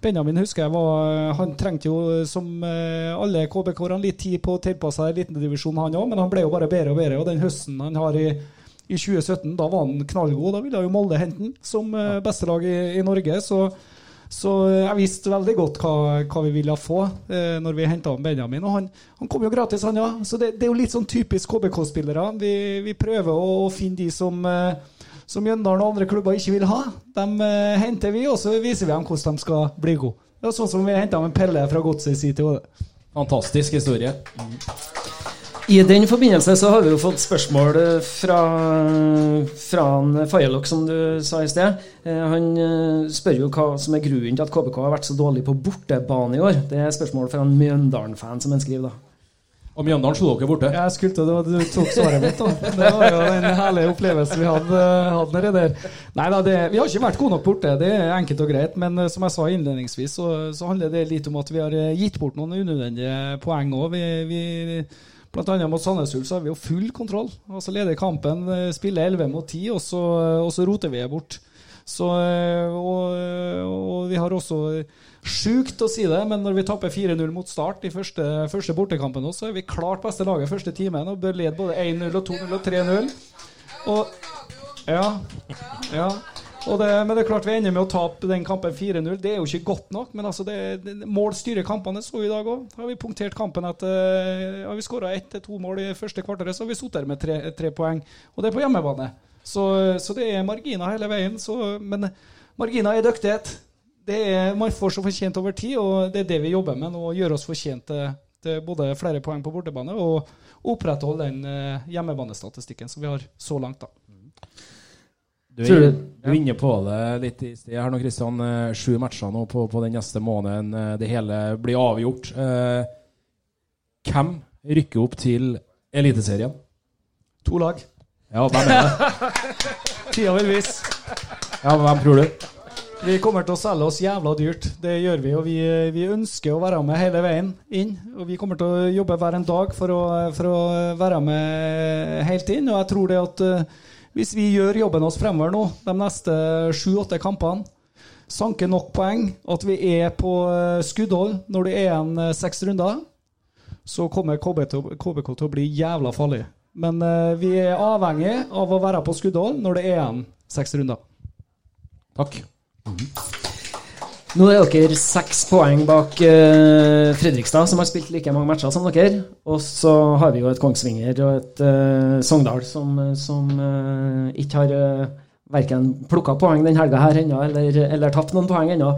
Benjamin husker jeg var Han trengte jo, som eh, alle KBK-erne, litt tid på å tilpasse seg elitedivisjonen, han òg, men han ble jo bare bedre og bedre. Og den høsten han har i, i 2017, da var han knallgod. Da ville jo Molde hente han som beste lag i, i Norge. så så eh, jeg visste veldig godt hva, hva vi ville få eh, når vi henta Benjamin. Og han, han, kom jo gratis, han ja. Så det, det, er jo litt sånn typisk KBK-spillere. Vi, vi, prøver å, å, finne de som, eh, som Mjøndalen og andre klubber ikke vil ha. Dem eh, henter vi, og så viser vi dem hvordan de skal bli gode. Det er sånn som vi henta med Pelle fra Godset i sin tid. Fantastisk historie. I den forbindelse så har vi jo fått spørsmål fra, fra Firelock, som du sa i sted. Eh, han eh, spør jo hva som er grunnen til at KBK har vært så dårlig på bortebane i år. Det er spørsmål fra en Mjøndalen-fan som han skriver, da. Og Mjøndalen slo dere borte? Jeg skulle til Du tok svaret mitt, da. Det var jo en herlig opplevelse vi hadde, hadde nedi der. Nei da, vi har ikke vært gode nok borte, det er enkelt og greit. Men eh, som jeg sa innledningsvis, så, så handler det litt om at vi har gitt bort noen unødvendige poeng òg. Vi, vi annet mot Sandnes Ulf har vi jo full kontroll. Altså Leder kampen, eh, spiller 11 mot 10, og så, og så roter vi bort. Så, eh, og, og, vi har også Sjukt å si det, men når vi taper 4-0 mot Start i første, første bortekampen, så er vi klart beste laget første timen og bør lede både 1-0 og 2-0 og 3-0. Og ja, ja. Det, men det er klart vi ender med å tape den kampen 4-0. Det er jo ikke godt nok. Men altså det, det, mål styrer kampene. Så i dag òg. Har vi punktert kampen etter Har vi skåra ett til to mål i første kvarteret, så har vi sittet med tre, tre, poeng. Og det er på hjemmebane. Så, så det er marginer hele veien. Så, men marginer er dyktighet. Det er, man får så fortjent over tid, og det er det vi jobber med nå. Å gjøre oss fortjent til, til både flere poeng på bortebane og opprettholde den eh, hjemmebanestatistikken som vi har så langt. da. Du er, du- er inne på det litt i sted her nå, Kristian. Eh, Sju matcher nå på, på den neste måneden. Eh, Det hele blir avgjort. Eh, Hvem rykker opp til Eliteserien? To lag. Ja, hvem er det? (laughs) Tida vil vise. Ja, hvem tror du? Vi kommer til å selge oss jævla dyrt. Det gjør vi, og vi, vi ønsker å være med hele veien inn. Og vi kommer til å jobbe hver en dag for å, for å være med helt inn. Og jeg tror det at eh, hvis vi gjør jobben oss fremover nå, de neste sju-åtte kampene, sanker nok poeng, at vi er på eh, skuddhold når det er igjen eh, seks runder, så kommer KBK til å bli jævla farlig. Men eh, vi er avhengig av å være på skuddhold når det er igjen seks runder. Takk. Nå er dere seks poeng bak uh, Fredrikstad, som har spilt like mange matcher som dere. Og så har vi jo et Kongsvinger og et uh, Sogndal som, som uh, ikke har uh, verken plukka poeng den helga her ennå, eller, eller tapt noen poeng ennå.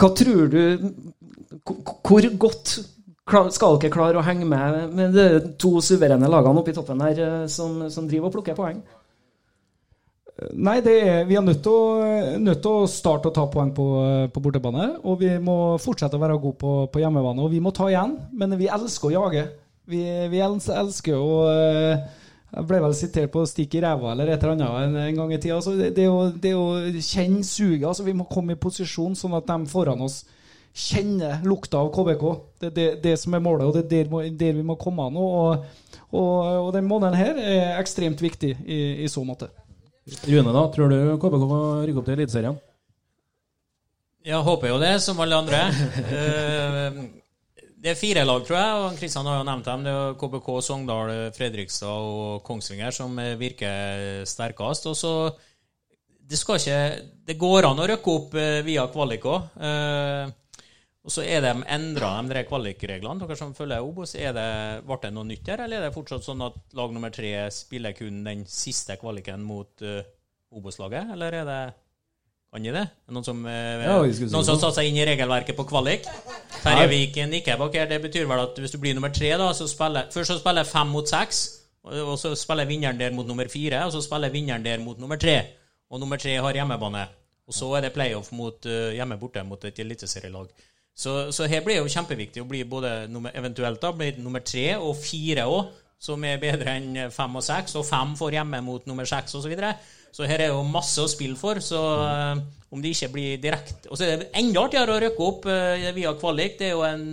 Hva tror du Hvor godt skal dere klare å henge med med de to suverene lagene oppe i toppen her som, som driver og plukker poeng? Nei, er, vi er nødt til, å, nødt til å starte å ta poeng på, på bortebane. Og vi må fortsette å være gode på, på hjemmebane. Og vi må ta igjen, men vi elsker å jage. Vi, vi elsker å eh, Jeg ble vel sitert på 'stikk i ræva' eller et eller annet en, en gang i tida. Altså, det, det, å, å kjenne suget. Altså, vi må komme i posisjon sånn at de foran oss kjenner lukta av KBK. Det er det, det som er målet, og det er der, der vi må komme nå. Og, og, og den måneden her er ekstremt viktig i, i så måte. Rune, da? Tror du KBK rykker opp til Eliteserien? Jeg håper jo det, som alle andre. Eh, Det er fire lag, tror jeg, og Kristian har jo nevnt dem. Det er KBK, Sogndal, Fredrikstad og Kongsvinger som virker sterkest. Og så Det skal ikke Det går an å rykke opp eh, via kvalik òg. Og så er de endra, de kvalikreglene. Dere som følger Obos, er det, ble det noe nytt her, eller er det fortsatt sånn at lag nummer tre spiller kun den siste kvaliken mot uh, Obos-laget, eller er det kan de det? Noen som, eh, Ja, si noen som seg inn i regelverket på kvalik? Terje Viken nikker bak her. Det betyr vel at hvis du blir nummer tre, da, så spiller Først så spiller fem mot seks, og så spiller vinneren der mot nummer fire, og så spiller vinneren der mot nummer tre. Og nummer tre har hjemmebane. Og så er det playoff mot uh, hjemme borte mot et eliteserielag. Så, så her blir det jo kjempeviktig å bli både nummer, eventuelt da, bli nummer tre og fire òg, som er bedre enn fem og seks, og fem får hjemme mot nummer seks osv. Så, så her er jo masse å spille for. Så mm. om det ikke blir direkte Og så er det enda artigere å rykke opp eh, via kvalik. Det er jo en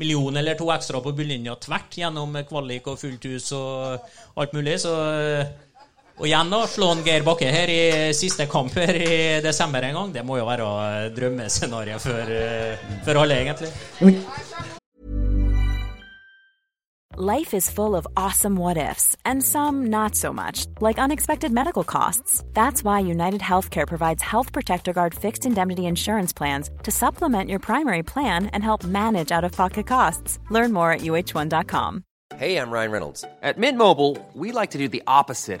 million eller to ekstra på bunnlinja tvert gjennom kvalik og fullt hus og alt mulig. Så eh, og igjen da, slå en Geir Bakke her i siste kamp her i desember en gang. Det må jo være drømmescenarioet for, eh, for alle, egentlig. Life is full of awesome what ifs, and some not so much, like unexpected medical costs. That's why United Healthcare provides Health Protector Guard fixed indemnity insurance plans to supplement your primary plan and help manage out of pocket costs. Learn more at uh1.com. Hey, I'm Ryan Reynolds. At Mint Mobile, we like to do the opposite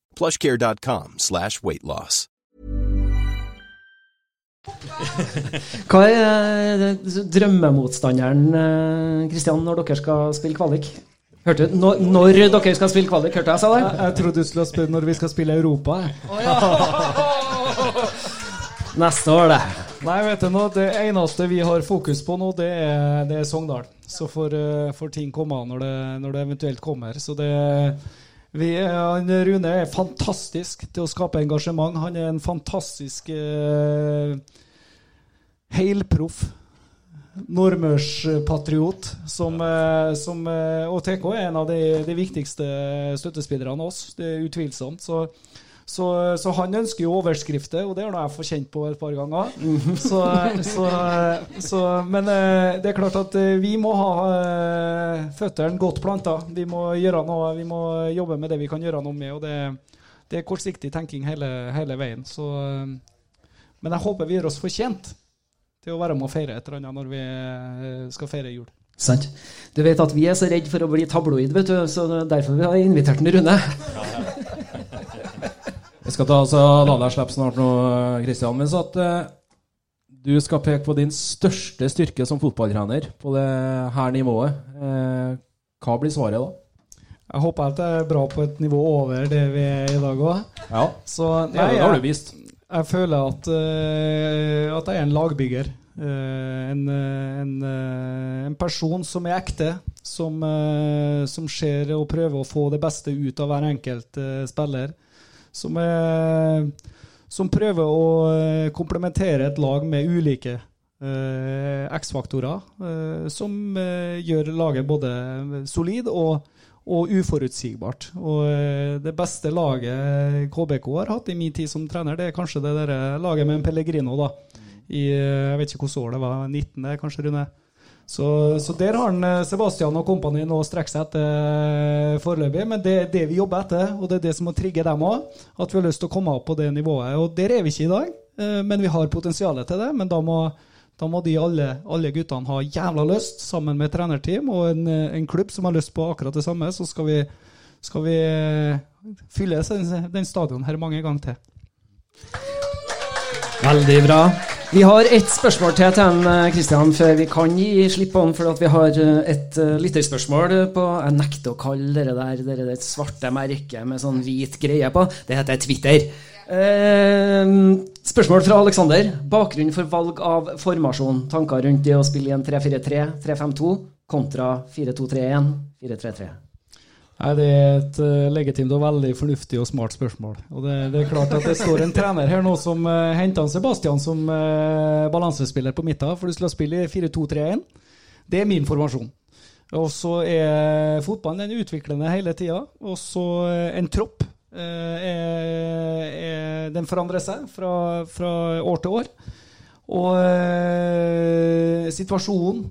plushcare.com slash weight loss. Hva er eh, drømmemotstanderen, Kristian, når dere skal spille kvalik? Hørte du? Når, når dere skal spille kvalik, hørte jeg sa det? Jeg, trodde du skulle spørre når vi skal spille Europa. (laughs) Neste år, det. Nei, vet du nå, Det eneste vi har fokus på nå, det er, det er Sogndal. Så får, eh, får ting komme når det, når det eventuelt kommer. Så det vi, han, Rune er fantastisk til å skape engasjement. Han er en fantastisk eh, helproff nordmørspatriot. Som, eh, eh, og TK er en av de, de viktigste støttespillerne av oss, det er utvilsomt. Så så, så, han ønsker jo overskrifter, og det har jeg fått kjent på et par ganger. Så, så, men eh, det er klart at eh, vi må ha eh, føttene godt planta. Vi må gjøre noe, vi må jobbe med det vi kan gjøre noe med. og Det, det er kortsiktig tenking hele, hele veien. men jeg håper vi gjør oss fortjent til å være med og feire et eller annet når vi skal feire jul. Sant. Du vet at vi er så redd for å bli tabloid, vet du, så derfor vi har invitert den Rune. Jeg skal ta, altså, la deg slippe snart nå, Kristian. Men så at uh, du skal peke på din største styrke som fotballtrener på det her nivået. Uh, hva blir svaret da? Jeg håper at jeg er bra på et nivå over det vi er i dag òg. Ja, så, nei, det har du vist. Jeg, jeg føler at, uh, at jeg er en lagbygger. En, en, en, person som er ekte, som, som ser og prøver å få det beste ut av hver enkelt spiller som, er, som prøver å eh, komplementere et lag med ulike eh, X-faktorer, eh, som eh, gjør laget både solid og, og uforutsigbart. Og eh, det beste laget KBK har hatt i min tid som trener, det er kanskje det der laget med en Pellegrino. da. I, jeg vet ikke hvilket år det var, 19. kanskje, Rune? Så, så, der har eh, Sebastian og kompani nå strekt seg etter eh, foreløpig. Men det er det vi jobber etter, og det er det som må trigge dem òg. At vi har lyst til å komme opp på det nivået. Og der er vi ikke i dag, eh, men vi har potensialet til det. Men da må, da må de alle, alle, guttene ha jævla lyst, sammen med trenerteam og en, en, klubb som har lyst på akkurat det samme. Så skal vi, skal vi fylle den stadion her mange ganger til. Veldig bra. Vi har ett spørsmål til til Kristian før vi kan gi slipp på den. For vi har eh, et uh, lytterspørsmål på Jeg nekter å kalle det der det der svarte merket med sånn hvit greie på. Det heter Twitter. Eh, spørsmål fra Aleksander. Bakgrunn for valg av formasjon. Tanker rundt det å spille i en 3-4-3, 3-5-2 kontra 4-2-3-1, 4-3-3. Nei, Det er et uh, legitimt og veldig fornuftig og smart spørsmål. Og det, det, er klart at det står en trener her nå som uh, henter Sebastian som uh, balansespiller på midten, for du skulle skal spille 4-2-3-1. Det er min formasjon. Og så er fotballen den utviklende hele tida. Og så uh, en tropp. Er, er, den forandrer seg fra, fra år til år. Og situasjonen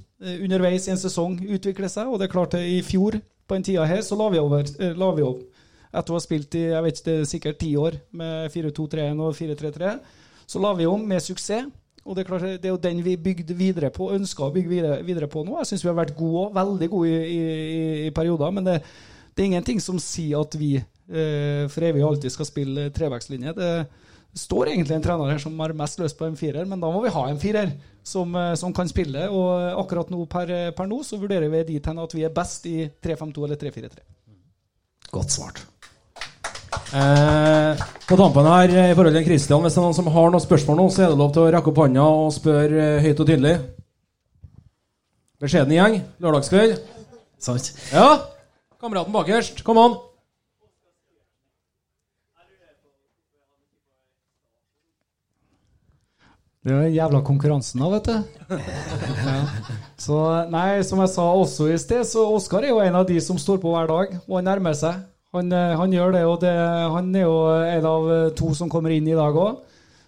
underveis i en sesong utvikler seg. Og det er klart i fjor på den tida her så la vi over. Eh, la vi over. Etter å ha spilt i jeg vet ikke, sikkert ti år med 4-2-3-1 og 4-3-3, så la vi om med suksess. Og det er klart, det er jo den vi bygde videre på, ønska å bygge videre, videre på nå. Jeg syns vi har vært gode òg, veldig gode i, i, i perioder. Men det, det, er ingenting som sier at vi eh, for evig alltid skal spille trevektslinje. Det, står egentlig en trener her som har mest lyst på en firer, men da må vi ha en firer som, eh, som kan spille. Og akkurat nå per, per nå så vurderer vi dit hen at vi er best i 3-5-2 eller 3-4-3. Godt svart. Eh, på tampen her, i forhold til Kristian, hvis det er noen som har noen spørsmål nå, så er det lov til å rekke opp hånda og spørre eh, høyt og tydelig. Beskjeden gjeng. Lørdagskveld. Sant. Ja. Kameraten bakerst. Kom an. Det er den jævla konkurransen da, vet du. (laughs) Ja. Så, nei, som jeg sa også i sted, så Oskar er jo en av de som står på hver dag, og han nærmer seg. Han, eh, han gjør det, og det, han er jo en av to som kommer inn i dag òg.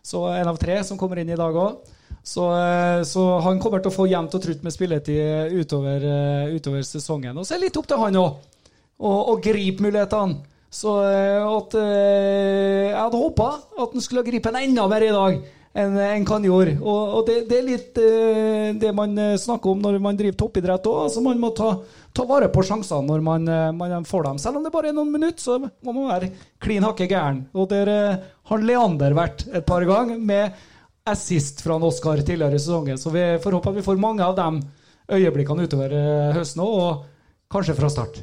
Så en av tre som kommer inn i dag òg. Så, eh, så, han kommer til å få jevnt og trutt med spilletid utover, eh, utover sesongen. Og så er det litt opp til han òg, å gripe mulighetene. Så at, jeg hadde håpa at han skulle gripe en enda mer i dag enn en kan gjøre. Og, og det, det, er litt uh, det man eh, snakker om når man driver toppidrett òg. Altså man må ta, ta, vare på sjansene når man, uh, man, får dem. Selv om det bare er noen minutter, så må man være klin hakke gæren. Og der uh, har Leander vært et par ganger med assist fra en Oscar tidligere i sesongen. Så vi får håpe at vi får mange av de øyeblikkene utover høsten òg, og kanskje fra start.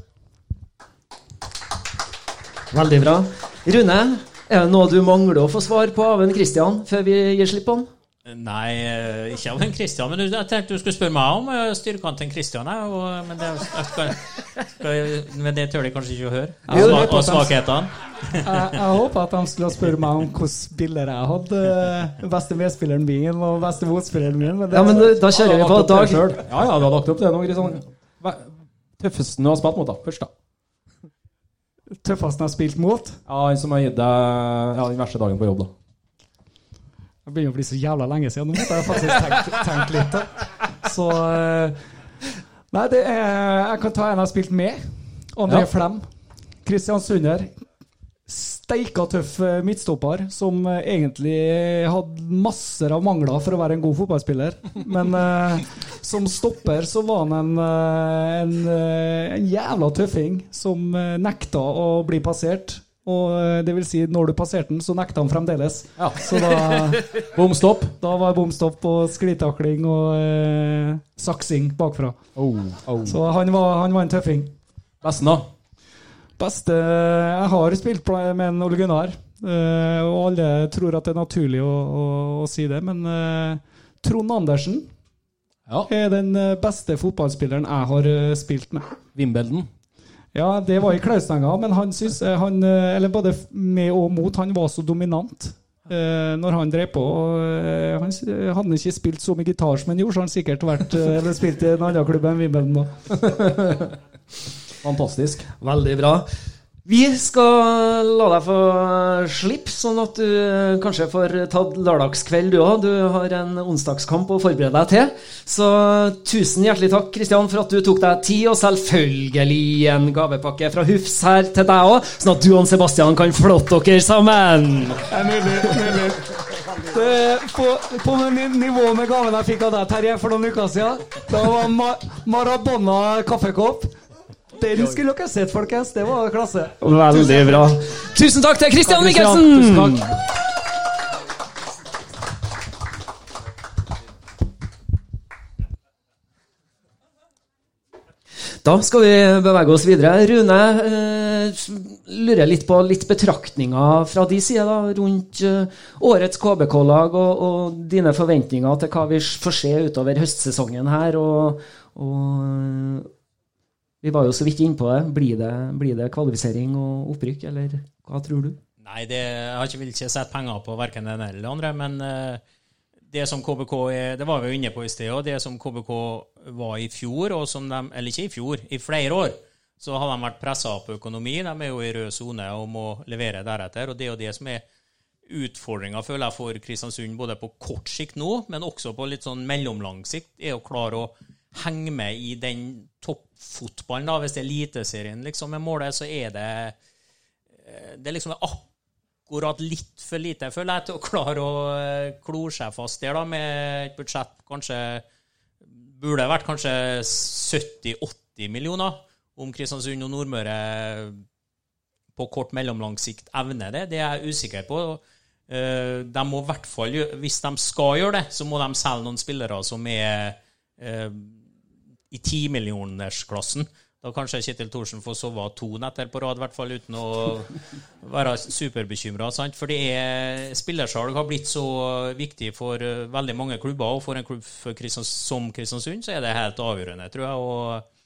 Veldig bra. Rune, (laughs) er det noe du mangler å få svar på av en Christian før vi gir slipp på han? Nei, eh, ikke av en Christian. Men jeg tenkte du skulle spørre meg om eh, styrkene til en Christian. Og, men, det, skal, skal, men det tør de kanskje ikke å høre. Jo, Og, på og svakhetene. Jeg, jeg håper at de skulle spørre meg om hvilke spillere jeg hadde. eh, Beste medspilleren min og beste motspilleren min. Men det, Ja, men da- kjører vi på Dag. Ja, ja, du har lagt opp det nå, Kristian. Tøffeste du har spilt mot, da? Først, da. Tøffeste han har spilt mot? Ja, Han som har gitt deg ja, den verste dagen på jobb, da. Det begynner å bli så jævla lenge siden. Nå måtte jeg faktisk tenkt, tenke litt. Da. Så eh, Nei, det er, jeg kan ta en jeg har spilt med. André Ja. Flem. Kristiansunder. Steika tøff eh, midtstopper som eh, egentlig hadde masser av mangler for å være en god fotballspiller. Men eh, som stopper så var han en, eh, en, en jævla tøffing som nekta å bli passert. Og det vil si, når du passerte den, så nekta han fremdeles. Så da (laughs) Bom stopp. Da var det bom stopp og sklitakling og eh, saksing bakfra. Oh, Så han var, han var en tøffing. Besten, da? Beste Jeg har spilt med en Ole Gunnar, eh, og alle tror at det er naturlig å, å, å si det, men eh, Trond Andersen er den eh, beste fotballspilleren jeg har eh, spilt med. Wimbledon? Ja, det var i Klausenga, men han syns eh, han eh, Eller både med og mot, han var så dominant. eh, når han drev på og, eh, Han hadde ikke spilt så mye gitar som han gjorde, så han sikkert vært eh, eller spilt i en annen klubb enn Wimbledon. (laughs) Fantastisk. Veldig bra. Vi skal la deg få slippe, sånn at du kanskje får tatt lørdagskveld du òg. Du har en onsdagskamp å forberede deg til. Så tusen hjertelig takk, Kristian, for at du tok deg tid, og selvfølgelig en gavepakke fra Hufs her til deg òg, sånn at du og Sebastian kan flotte dere sammen. Det er. Det, på, på nivå med gaven jeg fikk av deg, Terje, for noen uker siden, da var Ma Maradona kaffekopp. Den skulle dere sett, folkens. Det var klasse. Veldig bra. Tusen takk til Kristian Christian. Tusen takk. Da skal vi bevege oss videre. Rune, eh, lurer litt på litt betraktninger fra de side da, rundt eh, årets KBK-lag og, og dine forventninger til hva vi får se utover høstsesongen her. Og, og vi var jo så vidt innpå det. Blir, det. blir det kvalifisering og opprykk, eller hva tror du? Nei, det, jeg har ikke, vil ikke sette penger på verken den eller den andre, men eh, det som KBK er Det var vi jo inne på i sted, og det som KBK var i fjor, og som de Eller ikke i fjor, i flere år, så har de vært pressa på økonomi. De er jo i rød sone og må levere deretter. Og det er jo det som er utfordringa, føler jeg, for Kristiansund, både på kort sikt nå, men også på litt sånn mellomlang sikt, er å klare å henge med i den toppfotballen. da, Hvis det er Eliteserien liksom er målet, så er det eh, Det er liksom akkurat litt for lite, føler jeg, til å klare å eh, klore seg fast der, da, med et budsjett kanskje Burde vært kanskje 70-80 millioner om Kristiansund og Nordmøre på kort mellomlang sikt evner det. Det er jeg usikker på. Eh, De må i hvert fall, Hvis de skal gjøre det, så må de selge noen spillere som er i timillionersklassen. Da kanskje Kjetil Thorsen får sove to netter på rad, i hvert fall uten å være superbekymra. For er, spillersalg har blitt så viktig for eh, veldig mange klubber, og for en klubb for Kristians, som Kristiansund så er det helt avgjørende, tror jeg. og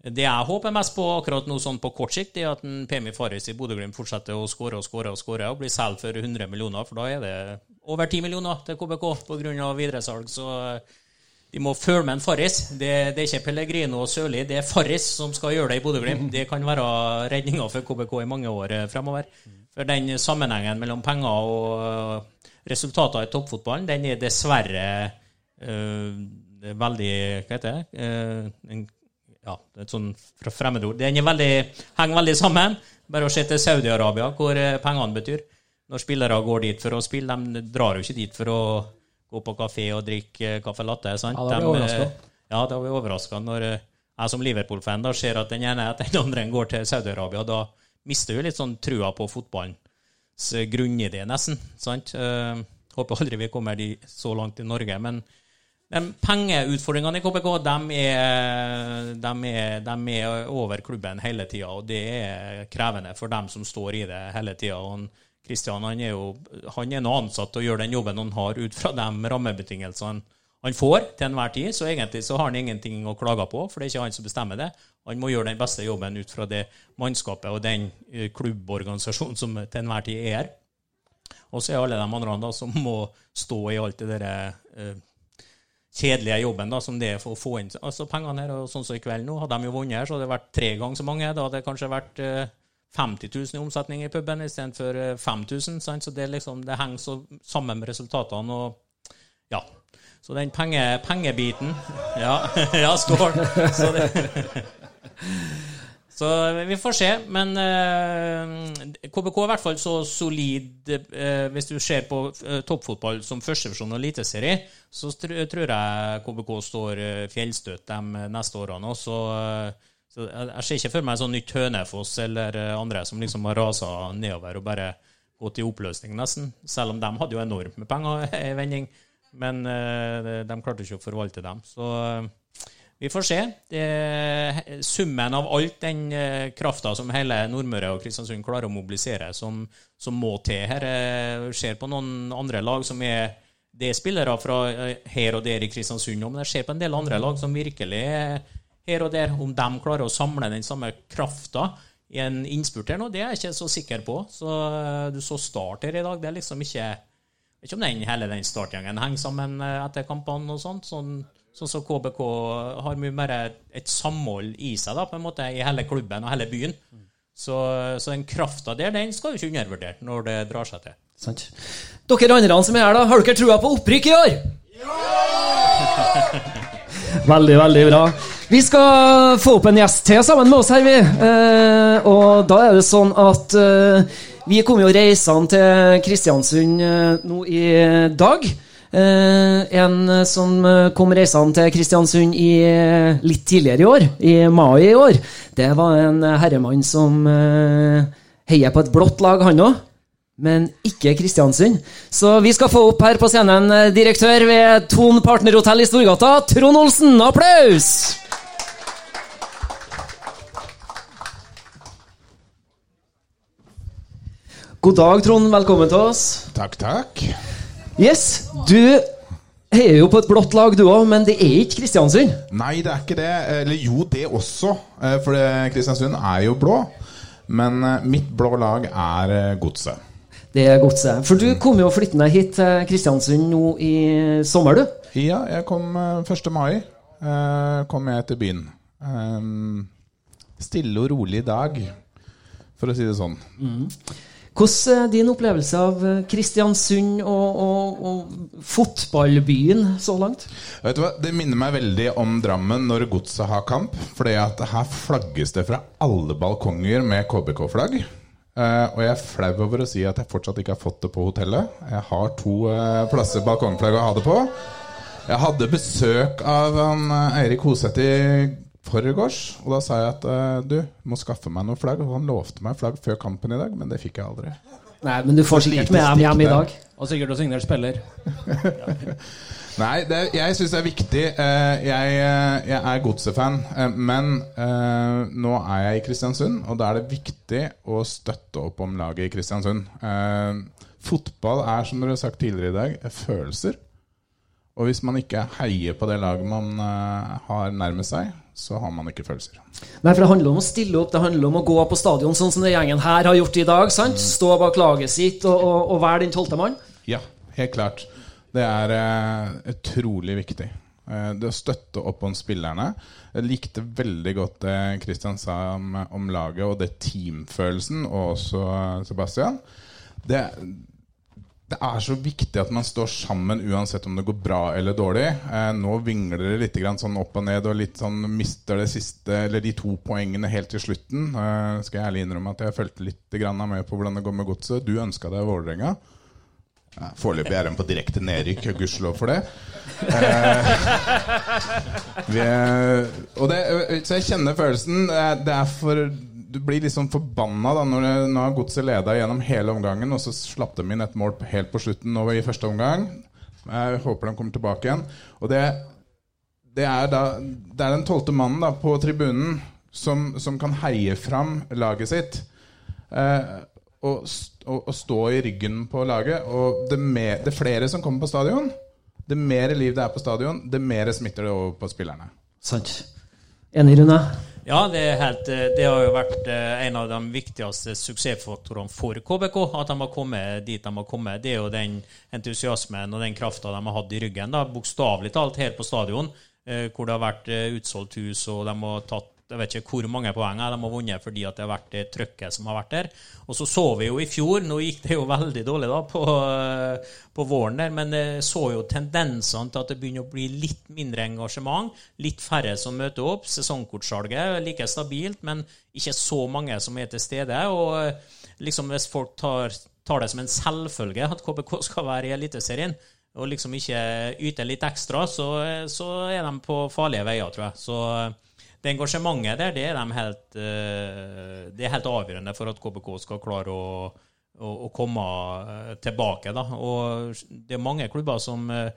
det jeg håper mest på akkurat nå sånn på kort sikt, er at en Pemi Farris i Bodø-Glimt fortsetter å skåre og skåre og skåre og blir solgt for 100 millioner, for da er det over 10 millioner til KBK pga. videresalg. Så de må følge med en Farris. Det, det er ikke Pellegrino og Sørli, det er Farris som skal gjøre det i Bodø-Glimt. Det kan være redninga for KBK i mange år eh, fremover. For den sammenhengen mellom penger og eh, resultater i toppfotballen, den er dessverre øh, veldig Hva heter det? Øh, en, ja, et sånn fremmedord. Den veldig, henger veldig sammen. Bare å se til Saudi-Arabia, hvor pengene betyr. Når spillere går dit for å spille, de drar jo ikke dit for å gå på kafé og drikke kaffe latte. sant? Ja, da blir vi jeg eh, Ja, da blir jeg overraska når eh, jeg som Liverpool-fan da ser at den ene etter den andre går til Saudi-Arabia. Da mister vi litt sånn trua på fotballens eh, grunnidé, nesten. sant? Uh, håper aldri vi kommer så langt i Norge. men de pengeutfordringene i KBK de er, de er, de er over klubben hele tida, og det er krevende for dem som står i det hele tida. Kristian han er jo han er nå ansatt og gjør den jobben han har ut fra de rammebetingelsene han får til enhver tid. Så egentlig så har han ingenting å klage på, for det er ikke han som bestemmer det. Han må gjøre den beste jobben ut fra det mannskapet og den eh, klubborganisasjonen som til enhver tid er her. Og så er alle de andre da, som må stå i alt det der eh, kjedelige jobben da, som det er for å få inn altså pengene her. og Sånn som i kveld nå, hadde de jo vunnet her, så hadde det vært tre ganger så mange. Da hadde det kanskje vært eh, 50 000 i omsetning i puben istedenfor eh, 5000. Sant? Så det, liksom, det henger så sammen med resultatene. og ja, så den penge, pengebiten (laughs) Ja, (laughs) ja skål! Så, (laughs) så, vi får se. Men eh, KBK er i hvert fall så solid eh, Hvis du ser på eh, toppfotball som førstevisjon og eliteserie, så tr tror jeg KBK står eh, fjellstøt de neste årene. Også, eh, så jeg, jeg ser ikke for meg sånn nytt Hønefoss eller eh, andre som liksom har rasa nedover og bare gått i oppløsning, nesten. Selv om de hadde jo enormt med penger (laughs) i vending. Men uh, de klarte ikke å forvalte dem. Så uh, vi får se. Det, summen av alt den uh, krafta som hele Nordmøre og Kristiansund klarer å mobilisere, som, som må til her, ser på noen andre lag som er Det er spillere fra her og der i Kristiansund men jeg ser på en del andre lag som virkelig er her og der. Om de klarer å samle den samme krafta i en innspurt her nå, det er jeg ikke så sikker på. Så du så Start her i dag. Det er liksom ikke vet ikke om den, hele den startgjengen henger sammen etter kampene og sånt. Sånn, sånn som KBK har mye mer et samhold i seg da, på en måte, i hele klubben og hele byen. Så, så den krafta der, den skal jo ikke undervurdere når det drar seg til. Sant. Dere andre som er her, da, har dere trua på opprykk i år? Veldig, veldig bra. Vi skal få opp en gjest til sammen med oss her, vi. Eh, og da er det sånn at eh, vi kom jo reisende til Kristiansund eh, nå i dag. Eh, en som kom reisende til Kristiansund i, eh, litt tidligere i år, i mai i år, det var en herremann som eh, heier på et blått lag, han òg. Men ikke Kristiansund. Så vi skal få opp her på scenen eh, direktør ved Ton Partnerhotell i Storgata, Trond Olsen. Applaus! God dag, Trond. Velkommen til oss. Takk, takk. Yes, du heier jo på et blått lag, du òg, men det er ikke Kristiansund. Nei, det er ikke det. Eller jo, det også. Eh, For Kristiansund er jo blå. Men eh, mitt blå lag er Godset. Det er godset. For du kom jo flyttende hit til Kristiansund nå i sommer, du. Ja, jeg kom eh, 1. mai. eh, Kom jeg til byen. Eh, Stille og rolig dag, for å si det sånn. Hvordan er din opplevelse av eh, Kristiansund og, og, og fotballbyen så langt? Vet du hva, Det minner meg veldig om Drammen når Godset har kamp. At her flagges det fra alle balkonger med KBK-flagg. Eh, og jeg er flau over å si at jeg fortsatt ikke har fått det på hotellet. Jeg har to uh, plasser balkongflagg å ha det på. Jeg hadde besøk av han, uh, Eirik Hoseth i forgårs. Og da sa jeg at uh, du må skaffe meg noe flagg. Og han lovte meg flagg før kampen i dag, men det fikk jeg aldri. Nei, men du får sikkert med ham hjem i dag. Og sikkert å signere spiller. (laughs) Nei, det, jeg syns det er viktig. Eh, Jeg, eh, jeg er Godset-fan, eh, men nå er jeg i Kristiansund, og da er det viktig å støtte opp om laget i Kristiansund. Fotball er, som dere har sagt tidligere i dag, følelser. Og hvis man ikke heier på det laget man har nærmest seg, så har man ikke følelser. Nei, for Det handler om å stille opp, det handler om å gå på stadion, sånn som den gjengen her har gjort i dag. sant? Stå bak laget sitt og, og, og være den tolvte mann. Ja, helt klart. Det er eh, utrolig viktig. Eh, det å støtte opp om spillerne. Jeg likte veldig godt det Christian sa om, om laget og det teamfølelsen, og også eh, Sebastian. Det, det er så viktig at man står sammen uansett om det går bra eller dårlig. Nå vingler det litt sånn opp og ned og litt sånn mister det siste, eller de to poengene helt til slutten. Skal jeg ærlig innrømme at jeg fulgte litt med på hvordan det går med godset. Du ønska deg Vålerenga. Ja, Foreløpig er de på direkte nedrykk, gudskjelov for det. Eh, vi, og det, så jeg kjenner følelsen. Det er for Du blir liksom forbanna da når, når Godset leda gjennom hele omgangen, og så slapp de inn et mål helt på slutten nå i første omgang. Jeg håper de kommer tilbake igjen. Og det, det er da Det er den tolvte mannen da på tribunen som, som kan heie fram laget sitt. Eh, å, å, å stå i ryggen på laget. Og det, mer, det flere som kommer på stadion, det mer liv det er på stadion, det mer smitter det over på spillerne. Sant. Enig, Rune? Ja, det, er helt, eh, det har jo vært eh, en av de viktigste suksessfaktorene for KBK. At de har kommet dit de har kommet. Det er jo den entusiasmen og den krafta de har hatt i ryggen. da, Bokstavelig talt her på stadion, eh, hvor det har vært utsolgt hus, og de har tatt jeg vet ikke hvor mange poeng de har vunnet fordi at det har vært det trøkket som har vært der. Og så så vi jo i fjor, nå gikk det jo veldig dårlig da på, eh, på våren der, men jeg så jo tendensene til at det begynner å bli litt mindre engasjement. Litt færre som møter opp. Sesongkortsalget er like stabilt, men ikke så mange som er til stede. Og eh, liksom hvis folk tar, tar det som en selvfølge at KBK skal være i Eliteserien, og liksom ikke yter litt ekstra, så, så er de på farlige veier, tror jeg. Så eh, det engasjementet der, det er, de helt, eh, det er helt avgjørende for at KBK skal klare å, å, komme eh, tilbake. Da. Og det er mange klubber som eh,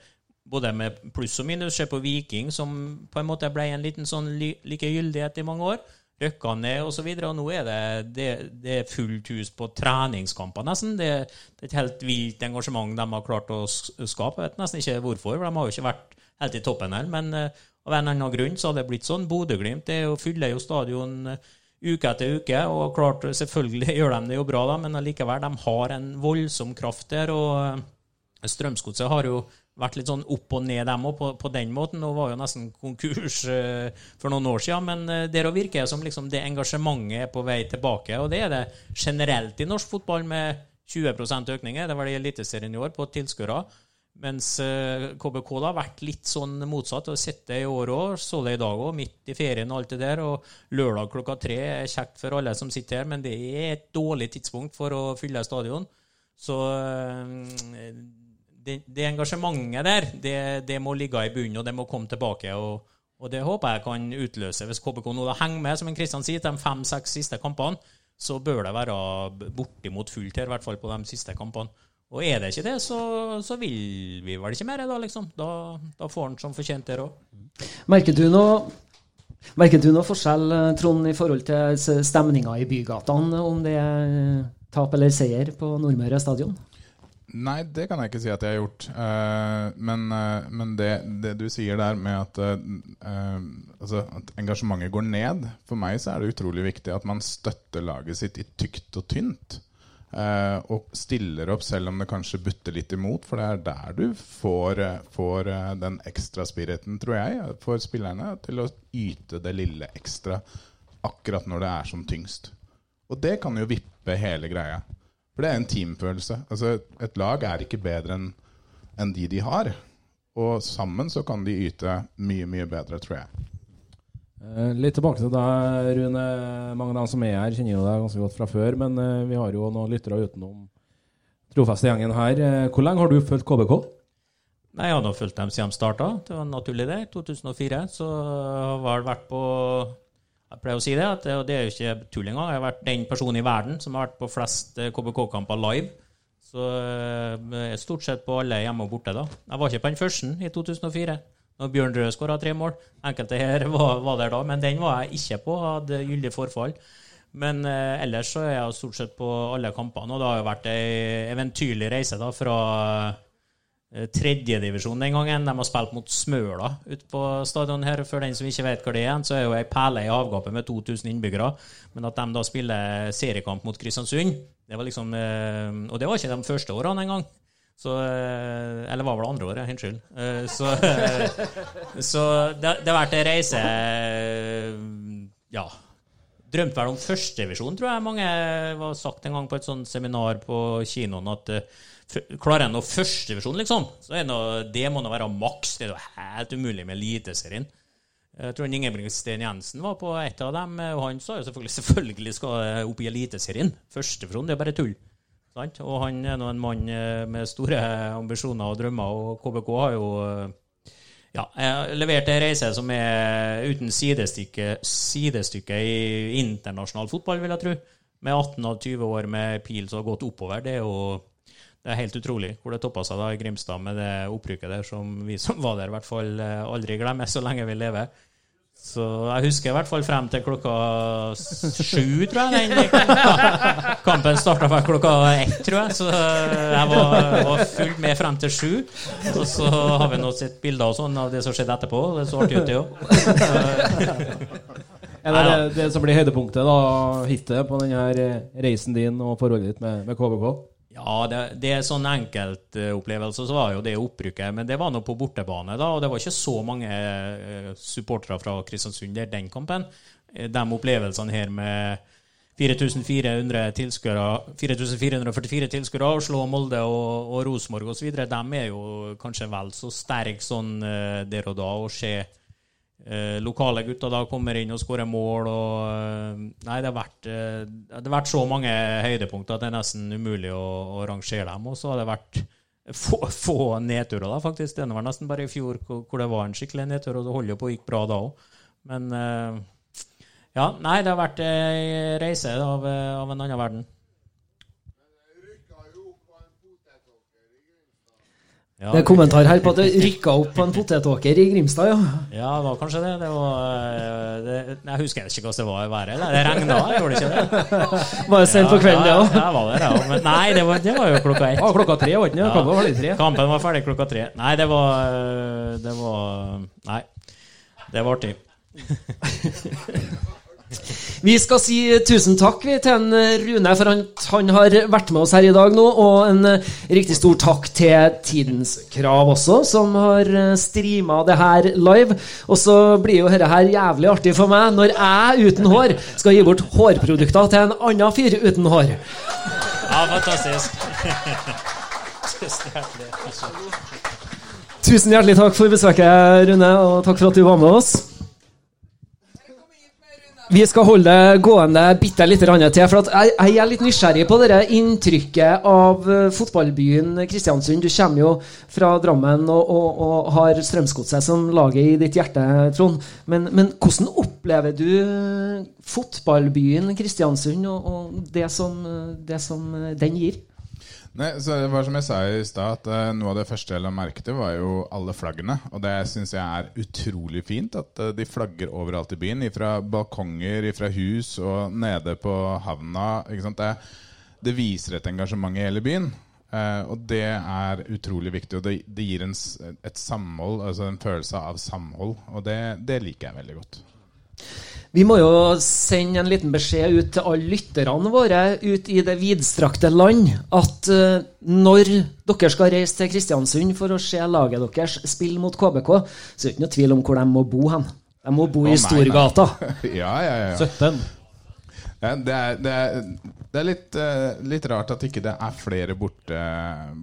både med pluss og minus ser på Viking, som på en måte ble en liten sånn likegyldighet i mange år. Røkka ned osv. Og, og nå er det, det, det er fullt hus på treningskamper, nesten. Det, det er et helt vilt engasjement de har klart å skape. Jeg vet nesten ikke hvorfor, for de har jo ikke vært helt i toppen her. Men av en eller annen grunn så har det blitt sånn. Bodø-Glimt er fyller jo stadion eh, uke etter uke, og klart, selvfølgelig (laughs) gjør de det jo bra, da, men allikevel, de har en voldsom kraft der. og eh, Strømsgodset har jo vært litt sånn opp og ned, dem òg, på, på den måten. Og var jo nesten (laughs) konkurs uh, for noen år siden. Men uh, der òg virker det som liksom det engasjementet er på vei tilbake. Og det er det generelt i norsk fotball, med 20% økning. Det var det Eliteserien i år, på tilskuere. Mens eh, KBK da har vært litt sånn motsatt. og Sett det i år òg, så det i dag òg, midt i ferien og alt det der. Og lørdag klokka tre er kjekt for alle som sitter her, men det er et dårlig tidspunkt for å fylle stadion. Så eh, det, det engasjementet der, det, det må ligge i bunnen, og det må komme tilbake. og og det håper jeg kan utløse. Hvis KBK nå da henger med, som Kristian sier, de fem-seks siste kampene, så bør det være bortimot fullt her, i hvert fall på de siste kampene. Og er det ikke det, så, så vil vi vel ikke mer, da, liksom. Da, da får han som fortjent der òg. Merker du noe Merker du noe forskjell, eh, Trond, i forhold til stemninga i bygatene, om det er tap eller seier på Nordmøre stadion? Nei, det kan jeg ikke si at jeg har gjort. Eh, men eh, men det, det du sier der med at, altså, at engasjementet går ned For meg så er det utrolig viktig at man støtter laget sitt i tykt og tynt. Eh, og stiller opp selv om det kanskje butter litt imot, for det er der du får, eh, får eh, den ekstra spiriten, tror jeg, for spillerne til å yte det lille ekstra akkurat når det er som tyngst. Og det kan jo vippe hele greia. For det er en teamfølelse. Altså, et lag er ikke bedre enn enn de de har. Og sammen så kan de yte mye, mye bedre, tror jeg. Eh, Litt tilbake til deg, Rune. Mange av dem som er her, kjenner jo deg ganske godt fra før. Men eh, vi har jo noen lyttere utenom trofeste gjengen her. Eh, Hvor lenge har du fulgt KBK? Nei, Jeg har nå fulgt dem siden de starta. Det var naturlig, det. 2004. Så har jeg vært på Jeg pleier å si det, at det, er jo ikke tull engang. Jeg har vært den personen i verden som har vært på flest KBK-kamper live. Så jeg er stort sett på alle hjemme og borte, da. Jeg var ikke på den første i 2004. Når Bjørn Røe skåra tre mål. Enkelte her (laughs) var, var der da, men den var jeg ikke på. Hadde gyldig forfall. Men eh, ellers så er jeg stort sett på alle kampene, og det har jo vært ei eventyrlig reise da fra eh, tredjedivisjon den gangen. De har spilt mot Smøla ute på stadion her. For den som ikke vet hva det er, så er jo ei perle i avgapet med 2000 innbyggere. Men at de da spiller seriekamp mot Kristiansund, det var liksom eh, Og det var ikke de første årene engang. Så, eh, eller var vel andre året, unnskyld. Eh, Så, (laughs) så det, har vært ei reise eh, Ja. Drømte vel om førstevisjon, tror jeg mange var sagt en gang på et sånt seminar på kinoen. at Klarer en nå førstevisjon, liksom, så er noe, det må nå være maks. Det er jo helt umulig med Eliteserien. Jeg tror Ingebrigtsen Jensen var på et av dem, og han sa jo selvfølgelig (laughs) selvfølgelig skal jeg opp i Eliteserien. Førstevisjon, det er bare tull. Og han er nå en mann eh, med store ambisjoner og drømmer, og KBK har jo eh, ja, levert en reise som er uten sidestykke, sidestykke i internasjonal fotball, vil jeg tro. Med 18 av 20 år med pil som har gått oppover. Det er jo det er helt utrolig hvor det toppa seg da i Grimstad med det opprykket der som vi som var der, i hvert fall eh, aldri glemmer så lenge vi lever. Så jeg husker i hvert fall frem til klokka sju, tror jeg, den kampen starta vel klokka ett, tror jeg. Så jeg var, var fullt med frem til sju. Og så har vi nå sett bilder og sånn av det som skjedde etterpå. Det så artig ut, det òg. (laughs) Er det det som blir høydepunktet, da, hittil på denne reisen din og forholdet ditt med, med KBK? Ja, det, det er sånn enkeltopplevelse, så var jo det opprykket. Men det var nå på bortebane, da, og det var ikke så mange eh, supportere fra Kristiansund der den kampen. Eh, De opplevelsene her med 4400 tilskuere, 4444 tilskuere, slå Molde og, og Rosenborg osv., de er jo kanskje vel så sterke sånn eh, der og da. Å se eh, lokale gutter da kommer inn og skårer mål og eh, Nei, det har vært, eh, det har vært så mange høydepunkter at det er nesten umulig å, å rangere dem. Og så har det vært få, få nedturer, da, faktisk. Det var nesten bare i fjor hvor, det var en skikkelig nedtur, og det holder på og gikk bra da òg. Men eh, ja, nei, det har vært ei reise av, eh, av en annen verden. Ja, Det er kommentar her på at det (laughs) rykka opp på en potetåker i Grimstad, ja. Ja, det var kanskje det. det, var, eh, det jeg husker ikke hva det var i været. eller? Det regna, gjorde det ikke det? (laughs) Var det sent på kvelden, det ja, òg? ja, var det det ja. Men nei, det var, det var jo klokka ett. Ah, klokka tre, var det ikke det? Kampen var ferdig tre. Kampen var ferdig klokka tre. Nei, det var øh, Det var Nei. Det var artig. (laughs) Vi skal si tusen takk til en eh, Rune, for han, han har vært med oss her i dag nå. Og en eh, riktig stor takk til Tidens Krav også, som har streama det her live. Og så blir jo dette her jævlig artig for meg når jeg uten hår skal gi bort hårprodukter til en annen fyr uten hår. Ja, fantastisk. (laughs) Tusen hjertelig. Tusen hjertelig takk for besøket, Rune, og takk for at du var med oss. Vi skal holde det gående bitte litt til, for jeg, jeg er litt nysgjerrig på det inntrykket av eh, fotballbyen Kristiansund. Du kommer jo fra Drammen og, og, og har Strømsgodset som laget i ditt hjerte, Trond. Men, men hvordan opplever du eh, fotballbyen Kristiansund og, og det, som, eh, det som den gir? Nei, så det var som jeg sa i stad, at eh, noe av det første jeg la merke til, var jo alle flaggene. Og det syns jeg er utrolig fint, at eh, de flagger overalt i byen. Fra balkonger, fra hus og nede på havna. Det, det viser et engasjement i hele byen. Uh, og det er utrolig viktig. Og det, det gir en, et samhold, altså en følelse av samhold. Og det, det liker jeg veldig godt. Vi må jo sende en liten beskjed ut til alle lytterne våre ut i det vidstrakte land at eh, når dere skal reise til Kristiansund for å se laget deres spille mot KBK, så er det ikke noe tvil om hvor de må bo hen. De må bo i Storgata. (laughs) ja, ja, ja. 17. Ja, det er, det er, det er litt, eh, litt rart at ikke det er flere borte,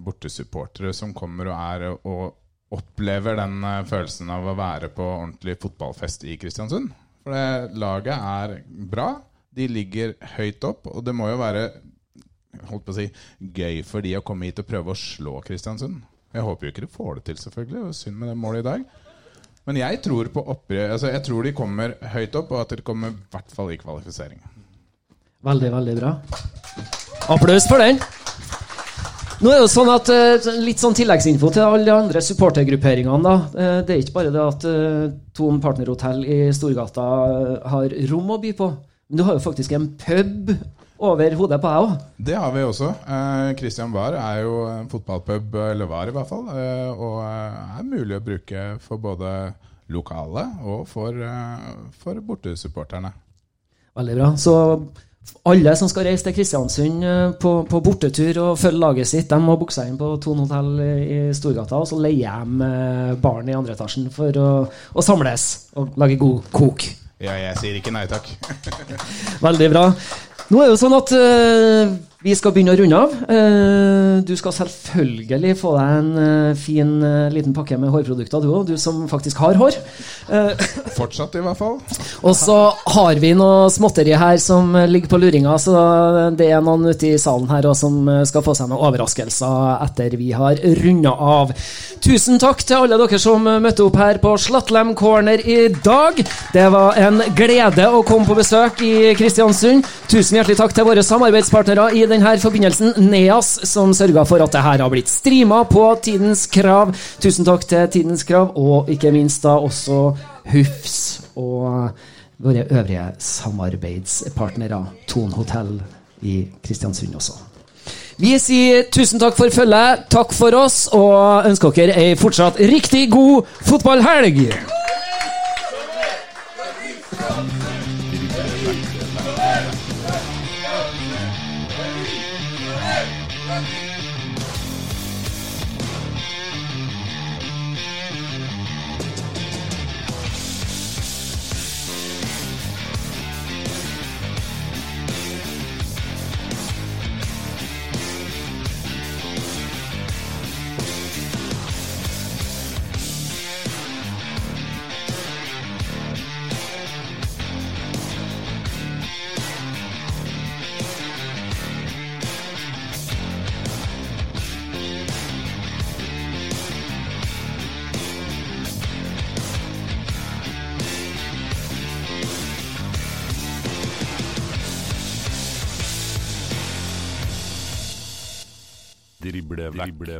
bortesupportere som kommer og er og opplever den eh, følelsen av å være på ordentlig fotballfest i Kristiansund. For det, laget er bra. De ligger høyt opp, og det må jo være holdt på å si, gøy for de å komme hit og prøve å slå Kristiansund. Jeg håper jo ikke de får det til, selvfølgelig. Det synd med det målet i dag. Men jeg tror på opprør, altså jeg tror de kommer høyt opp, og at de kommer i hvert fall i kvalifisering. Veldig, veldig bra. Applaus for den. Nå er det jo sånn at eh, Litt sånn tilleggsinfo til alle de andre supportergrupperingene. da. Eh, Det er ikke bare det at eh, Partnerhotell i Storgata har rom å by på, men du har jo faktisk en pub over hodet på deg òg. Det har vi også. Christian Wahr er jo en fotballpub, eller var i hvert fall, og er mulig å bruke for både lokale og for, for bortesupporterne. Veldig bra. Så alle som skal reise til Kristiansund eh, på, på bortetur og følge laget sitt, de må booke seg inn på Thon hotell i i Storgata, og så leier de eh, baren i andre etasjen for å, å samles og lage god kok. Ja, jeg sier ikke nei takk. (laughs) Veldig bra. Nå er det jo sånn at eh, vi skal begynne å runde av. Eh, du skal selvfølgelig få deg en eh, fin eh, liten pakke med hårprodukter, du òg, du som faktisk har hår. (laughs) Fortsatt, i hvert fall. og så har vi noe småtteri her som ligger på luringa, så det er noen ute i salen her òg som skal få seg noen overraskelser etter vi har runda av. Tusen takk til alle dere som møtte opp her på Slattlem Corner i dag. Det var en glede å komme på besøk i Kristiansund. Tusen hjertelig takk til våre samarbeidspartnere i denne forbindelsen, Neas, som sørga for at det her har blitt streama på Tidens Krav. Tusen takk til Tidens Krav, og ikke minst da også Hufs og våre øvrige samarbeidspartnere, Thon Hotell i Kristiansund også. Vi sier tusen takk for følget, takk for oss, og ønsker dere ei fortsatt riktig god fotballhelg!